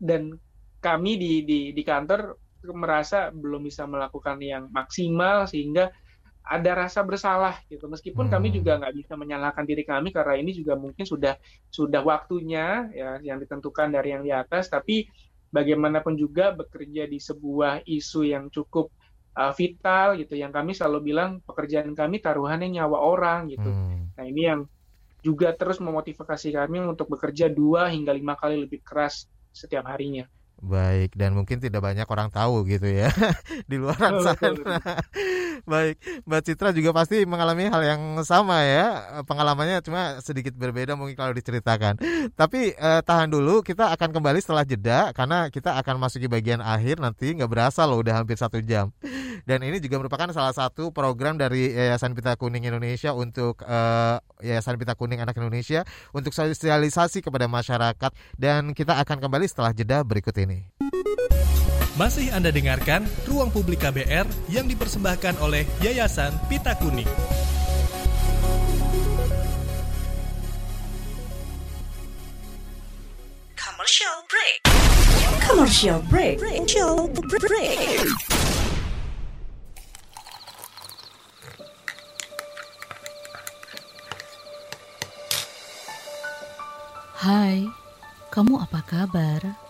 dan kami di di di kantor merasa belum bisa melakukan yang maksimal sehingga ada rasa bersalah gitu meskipun hmm. kami juga nggak bisa menyalahkan diri kami karena ini juga mungkin sudah sudah waktunya ya yang ditentukan dari yang di atas tapi bagaimanapun juga bekerja di sebuah isu yang cukup uh, vital gitu yang kami selalu bilang pekerjaan kami taruhannya nyawa orang gitu hmm. nah ini yang juga terus memotivasi kami untuk bekerja dua hingga lima kali lebih keras setiap harinya Baik, dan mungkin tidak banyak orang tahu gitu ya di luar sana. Baik, Mbak Citra juga pasti mengalami hal yang sama ya. Pengalamannya cuma sedikit berbeda mungkin kalau diceritakan. Tapi eh, tahan dulu, kita akan kembali setelah jeda karena kita akan masuki bagian akhir nanti nggak berasa loh udah hampir satu jam. Dan ini juga merupakan salah satu program dari Yayasan Pita Kuning Indonesia untuk eh, Yayasan Pita Kuning Anak Indonesia untuk sosialisasi kepada masyarakat dan kita akan kembali setelah jeda berikut ini. Masih Anda dengarkan Ruang Publik KBR yang dipersembahkan oleh Yayasan Pita Kuning. Commercial break. Commercial break. Commercial break. Hai, kamu apa kabar?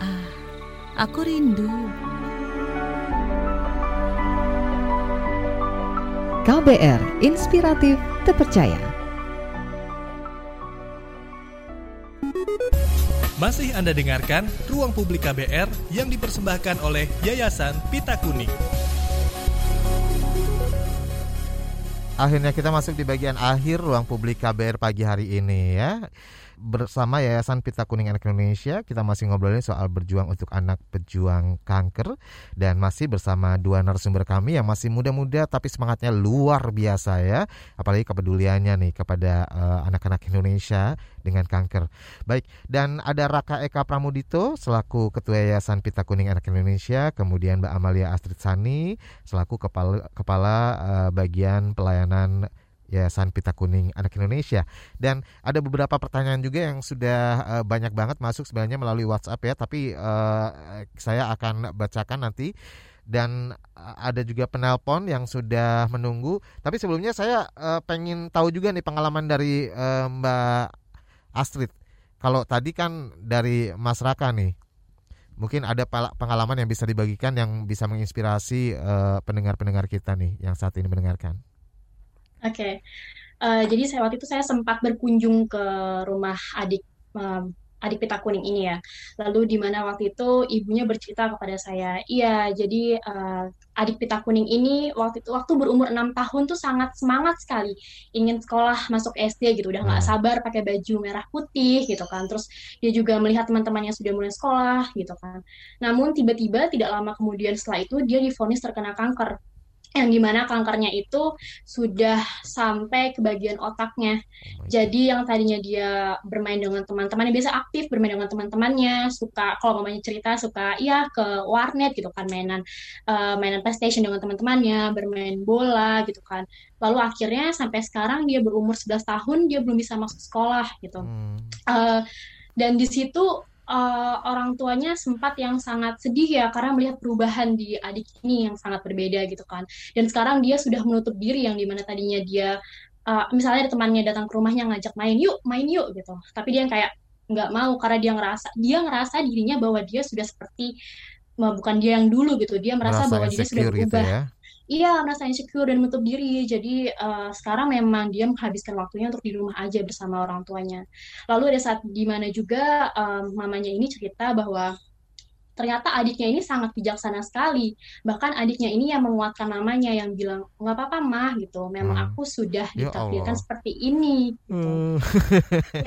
Ah, aku rindu. KBR Inspiratif Terpercaya. Masih Anda dengarkan Ruang Publik KBR yang dipersembahkan oleh Yayasan Pita Kuning. Akhirnya kita masuk di bagian akhir ruang publik KBR pagi hari ini ya bersama Yayasan Pita Kuning Anak Indonesia kita masih ngobrolin soal berjuang untuk anak pejuang kanker. Dan masih bersama dua narasumber kami yang masih muda-muda tapi semangatnya luar biasa ya. Apalagi kepeduliannya nih kepada uh, anak-anak Indonesia dengan kanker. Baik, dan ada Raka Eka Pramudito selaku Ketua Yayasan Pita Kuning Anak Indonesia, kemudian Mbak Amalia Astrid Sani selaku kepala kepala uh, bagian pelayanan Yayasan Pita Kuning Anak Indonesia. Dan ada beberapa pertanyaan juga yang sudah uh, banyak banget masuk sebenarnya melalui WhatsApp ya, tapi uh, saya akan bacakan nanti dan ada juga penelpon yang sudah menunggu. Tapi sebelumnya saya uh, pengen tahu juga nih pengalaman dari uh, Mbak Astrid. Kalau tadi kan dari Mas Raka nih, mungkin ada pengalaman yang bisa dibagikan yang bisa menginspirasi pendengar-pendengar uh, kita nih yang saat ini mendengarkan. Oke, okay. uh, jadi saya waktu itu saya sempat berkunjung ke rumah adik um, adik pita kuning ini ya. Lalu di mana waktu itu ibunya bercerita kepada saya, iya jadi uh, adik pita kuning ini waktu itu waktu berumur enam tahun tuh sangat semangat sekali ingin sekolah masuk SD gitu, udah nggak hmm. sabar pakai baju merah putih gitu kan. Terus dia juga melihat teman-temannya sudah mulai sekolah gitu kan. Namun tiba-tiba tidak lama kemudian setelah itu dia difonis terkena kanker yang di mana kankernya itu sudah sampai ke bagian otaknya. Jadi yang tadinya dia bermain dengan teman-temannya biasa aktif bermain dengan teman-temannya, suka kalau mamanya cerita suka iya ke warnet gitu kan mainan uh, mainan PlayStation dengan teman-temannya, bermain bola gitu kan. Lalu akhirnya sampai sekarang dia berumur 11 tahun dia belum bisa masuk sekolah gitu. Hmm. Uh, dan di situ uh, orang tuanya sempat yang sangat sedih ya karena melihat perubahan di adik ini yang sangat berbeda gitu kan. Dan sekarang dia sudah menutup diri yang di mana tadinya dia uh, misalnya ada temannya datang ke rumahnya ngajak main yuk main yuk gitu. Tapi dia yang kayak nggak mau karena dia ngerasa dia ngerasa dirinya bahwa dia sudah seperti bukan dia yang dulu gitu. Dia merasa, merasa bahwa dia sudah gitu berubah. Gitu ya? Iya merasa insecure dan menutup diri. Jadi uh, sekarang memang dia menghabiskan waktunya untuk di rumah aja bersama orang tuanya. Lalu ada saat di mana juga um, mamanya ini cerita bahwa ternyata adiknya ini sangat bijaksana sekali. Bahkan adiknya ini yang menguatkan namanya yang bilang nggak apa-apa mah gitu. Memang hmm. aku sudah ya ditakdirkan seperti ini gitu. hmm.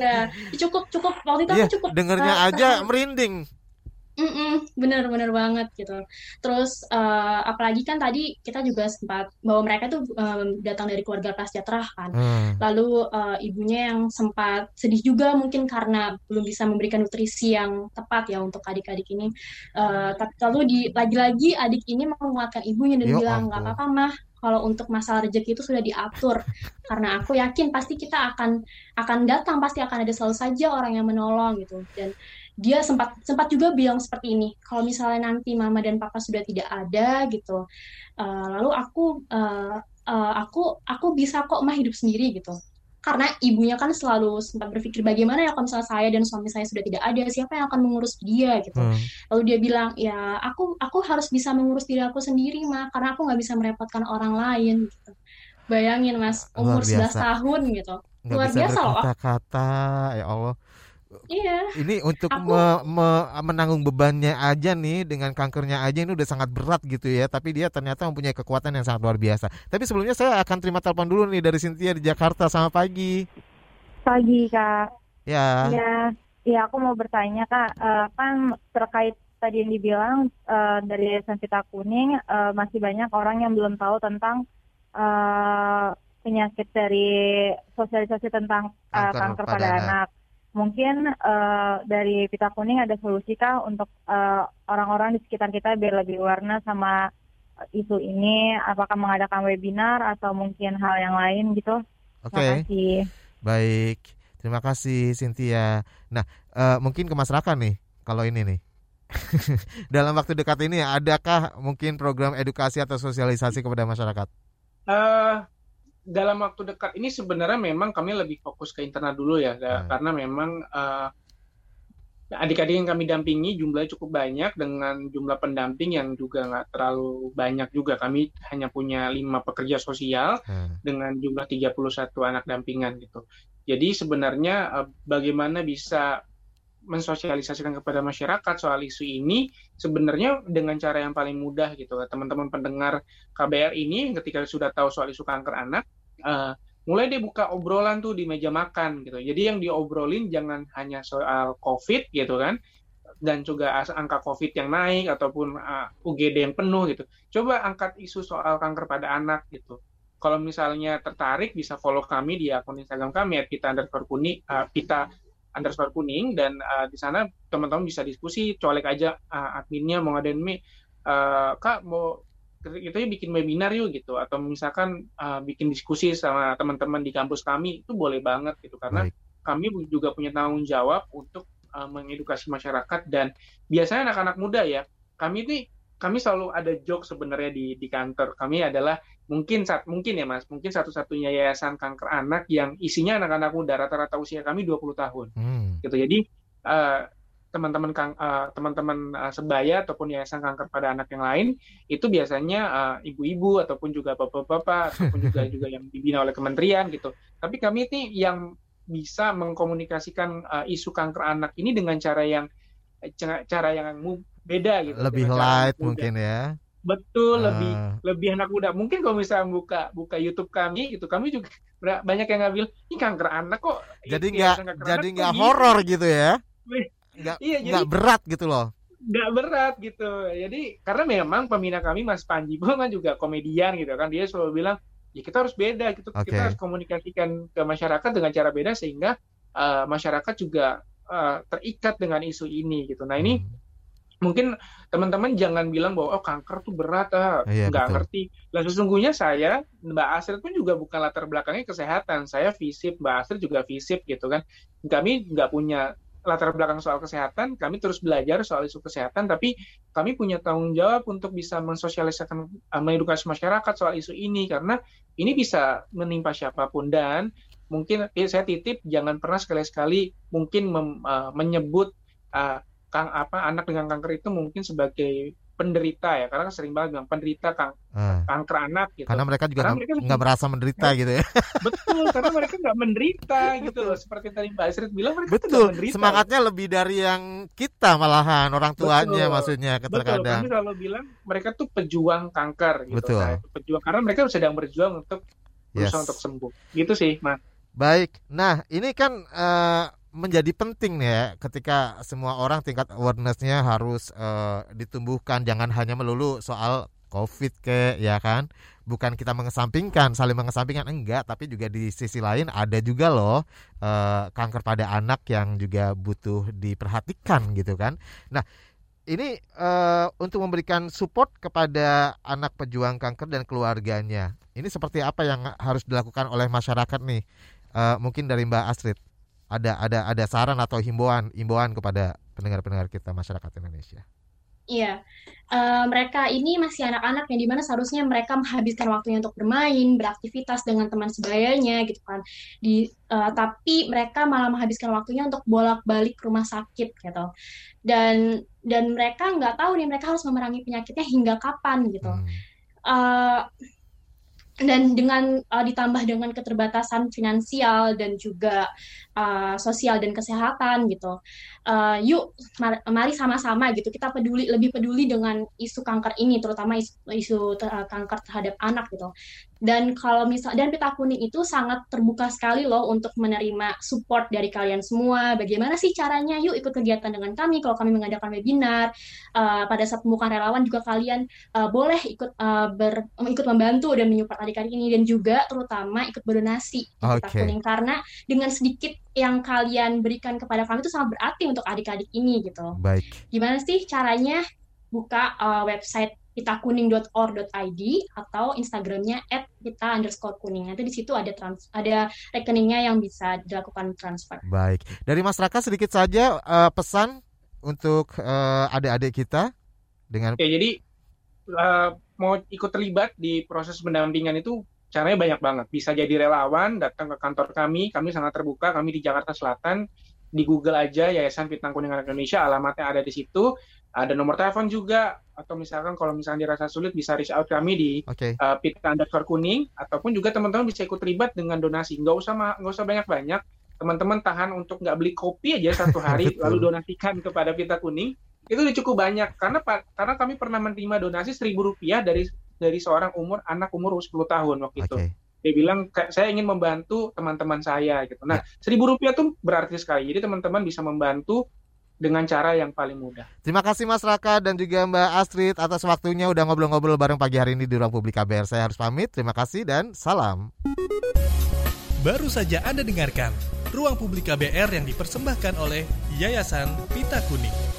ya cukup cukup. Waktu itu ya, aku cukup dengernya uh, aja merinding Mm-mm, bener bener banget gitu. Terus uh, apalagi kan tadi kita juga sempat bahwa mereka tuh um, datang dari keluarga prasejahtera kan. Hmm. Lalu uh, ibunya yang sempat sedih juga mungkin karena belum bisa memberikan nutrisi yang tepat ya untuk adik-adik ini. Uh, tapi lalu di lagi-lagi adik ini menguatkan ibunya dan Yo, bilang nggak apa-apa mah kalau untuk masalah rezeki itu sudah diatur karena aku yakin pasti kita akan akan datang pasti akan ada selalu saja orang yang menolong gitu dan dia sempat sempat juga bilang seperti ini kalau misalnya nanti mama dan papa sudah tidak ada gitu. Uh, lalu aku uh, uh, aku aku bisa kok mah hidup sendiri gitu. Karena ibunya kan selalu sempat berpikir bagaimana ya kalau misalnya saya dan suami saya sudah tidak ada siapa yang akan mengurus dia? Gitu. Hmm. lalu dia bilang ya aku aku harus bisa mengurus diri aku sendiri mah karena aku nggak bisa merepotkan orang lain gitu. Bayangin mas umur 11 tahun gitu. Luar bisa biasa loh kata ya Allah Iya. Ini untuk aku... me, me, menanggung bebannya aja nih dengan kankernya aja ini udah sangat berat gitu ya. Tapi dia ternyata mempunyai kekuatan yang sangat luar biasa. Tapi sebelumnya saya akan terima telepon dulu nih dari Cynthia di Jakarta. Selamat pagi. Pagi kak. Ya. Ya, ya aku mau bertanya kak. Uh, kan terkait tadi yang dibilang uh, dari Sensita Kuning uh, masih banyak orang yang belum tahu tentang uh, penyakit dari sosialisasi tentang uh, kanker, kanker pada, pada anak. anak mungkin uh, dari pita kuning ada solusi kah untuk eh, orang-orang di sekitar kita biar lebih warna sama isu ini? Apakah mengadakan webinar atau mungkin hal yang lain gitu? Oke. okay. baik. Terima kasih Cynthia. Nah uh, mungkin ke masyarakat nih kalau ini nih. Dalam waktu dekat ini adakah mungkin program edukasi atau sosialisasi kepada masyarakat? Uh, dalam waktu dekat ini sebenarnya memang kami lebih fokus ke internal dulu ya, hmm. karena memang uh, adik-adik yang kami dampingi jumlahnya cukup banyak dengan jumlah pendamping yang juga nggak terlalu banyak juga. Kami hanya punya lima pekerja sosial hmm. dengan jumlah 31 anak dampingan gitu. Jadi sebenarnya uh, bagaimana bisa mensosialisasikan kepada masyarakat soal isu ini sebenarnya dengan cara yang paling mudah gitu teman-teman pendengar KBR ini ketika sudah tahu soal isu kanker anak uh, mulai dia buka obrolan tuh di meja makan gitu. Jadi yang diobrolin jangan hanya soal COVID gitu kan, dan juga angka COVID yang naik ataupun uh, eh, UGD yang penuh gitu. Coba angkat isu soal kanker pada anak gitu. Kalau misalnya tertarik bisa follow kami di akun Instagram kami kita underscore kuning, uh, kita underscore kuning dan uh, di sana teman-teman bisa diskusi, colek aja uh, adminnya mau ngadain mi, uh, kak mau kita bikin webinar yuk gitu. Atau misalkan uh, bikin diskusi sama teman-teman di kampus kami itu boleh banget gitu. Karena Baik. kami juga punya tanggung jawab untuk uh, mengedukasi masyarakat. Dan biasanya anak-anak muda ya kami ini kami selalu ada joke sebenarnya di di kantor. Kami adalah mungkin saat mungkin ya mas. Mungkin satu-satunya yayasan kanker anak yang isinya anak-anak muda. Rata-rata usia kami 20 tahun. Hmm. gitu. Jadi uh, teman-teman uh, teman-teman uh, sebaya ataupun yayasan kanker pada anak yang lain itu biasanya uh, ibu-ibu ataupun juga bapak-bapak ataupun juga juga yang dibina oleh kementerian gitu. Tapi kami ini yang bisa mengkomunikasikan uh, isu kanker anak ini dengan cara yang cara yang beda gitu. Lebih light mungkin ya. Betul, uh. lebih lebih anak muda. Mungkin kalau misalnya buka buka YouTube kami gitu, kami juga banyak yang ngambil ini kanker anak kok. Jadi nggak jadi nggak horor gitu ya nggak iya, nggak berat gitu loh. Nggak berat gitu. Jadi karena memang pembina kami Mas Panji kan juga komedian gitu kan. Dia selalu bilang ya kita harus beda gitu. Okay. kita harus komunikasikan ke masyarakat dengan cara beda sehingga uh, masyarakat juga uh, terikat dengan isu ini gitu. Nah ini hmm. mungkin teman-teman jangan bilang bahwa oh kanker tuh berat ah iya, nggak betul. ngerti. Lah sesungguhnya saya Mbak Astrid pun juga bukan latar belakangnya kesehatan. Saya visip Mbak Astrid juga visip gitu kan. Kami nggak punya latar belakang soal kesehatan, kami terus belajar soal isu kesehatan, tapi kami punya tanggung jawab untuk bisa mensosialisasikan, uh, mengedukasi masyarakat soal isu ini, karena ini bisa menimpa siapa pun. Dan mungkin eh, saya titip jangan pernah sekali-sekali mungkin mem, uh, menyebut uh, kang apa anak dengan kanker itu mungkin sebagai penderita ya karena kan sering banget bilang penderita kang hmm. kanker anak gitu karena mereka juga nggak merasa menderita gitu ya betul karena mereka nggak menderita gitu loh seperti tadi Mbak Isrit bilang mereka betul menderita. semangatnya lebih dari yang kita malahan orang tuanya betul. maksudnya kadang-kadang betul kami selalu bilang mereka tuh pejuang kanker gitu betul. Nah, pejuang karena mereka sedang berjuang untuk berusaha yes. untuk sembuh gitu sih mas baik nah ini kan uh, menjadi penting ya ketika semua orang tingkat awarenessnya harus uh, ditumbuhkan. Jangan hanya melulu soal covid ke ya kan? Bukan kita mengesampingkan saling mengesampingkan enggak. Tapi juga di sisi lain ada juga loh uh, kanker pada anak yang juga butuh diperhatikan gitu kan. Nah ini uh, untuk memberikan support kepada anak pejuang kanker dan keluarganya. Ini seperti apa yang harus dilakukan oleh masyarakat nih? Uh, mungkin dari Mbak Astrid ada ada ada saran atau himbauan himbauan kepada pendengar-pendengar kita masyarakat Indonesia. Iya, uh, mereka ini masih anak-anak yang di mana seharusnya mereka menghabiskan waktunya untuk bermain, beraktivitas dengan teman sebayanya gitu kan. Di uh, tapi mereka malah menghabiskan waktunya untuk bolak-balik rumah sakit gitu. Dan dan mereka nggak tahu nih mereka harus memerangi penyakitnya hingga kapan gitu. Hmm. Uh, dan dengan uh, ditambah dengan keterbatasan finansial dan juga uh, sosial dan kesehatan gitu uh, yuk mari sama-sama gitu kita peduli lebih peduli dengan isu kanker ini terutama isu, isu uh, kanker terhadap anak gitu dan kalau misal dan pita kuning itu sangat terbuka sekali loh untuk menerima support dari kalian semua. Bagaimana sih caranya? Yuk ikut kegiatan dengan kami. Kalau kami mengadakan webinar uh, pada saat pembukaan relawan juga kalian uh, boleh ikut uh, ber, ikut membantu dan menyupport adik-adik ini dan juga terutama ikut berdonasi okay. pita kuning karena dengan sedikit yang kalian berikan kepada kami itu sangat berarti untuk adik-adik ini gitu. Baik. Gimana sih caranya? Buka uh, website pitakuning.or.id atau Instagramnya at pita underscore kuning. Nanti di situ ada trans ada rekeningnya yang bisa dilakukan transfer. Baik. Dari masyarakat sedikit saja uh, pesan untuk uh, adik-adik kita dengan. Oke, jadi uh, mau ikut terlibat di proses pendampingan itu caranya banyak banget. Bisa jadi relawan, datang ke kantor kami, kami sangat terbuka, kami di Jakarta Selatan, di Google aja Yayasan Pitang Kuning Indonesia, alamatnya ada di situ. Ada nomor telepon juga atau misalkan kalau misalnya dirasa sulit bisa reach out kami di okay. uh, eh, pita underscore kuning ataupun juga teman-teman bisa ikut terlibat dengan donasi. Nggak usah nggak usah banyak-banyak. Teman-teman tahan untuk nggak beli kopi aja satu hari lalu donasikan kepada pita kuning. Itu udah cukup banyak. Karena karena kami pernah menerima donasi seribu rupiah dari dari seorang umur anak umur 10 tahun waktu okay. itu dia bilang saya ingin membantu teman-teman saya gitu nah ya. seribu rupiah tuh berarti sekali jadi teman-teman bisa membantu dengan cara yang paling mudah. Terima kasih Mas Raka dan juga Mbak Astrid atas waktunya udah ngobrol-ngobrol bareng pagi hari ini di Ruang Publik KBR. Saya harus pamit. Terima kasih dan salam. Baru saja Anda dengarkan Ruang Publik KBR yang dipersembahkan oleh Yayasan Pita Kuning.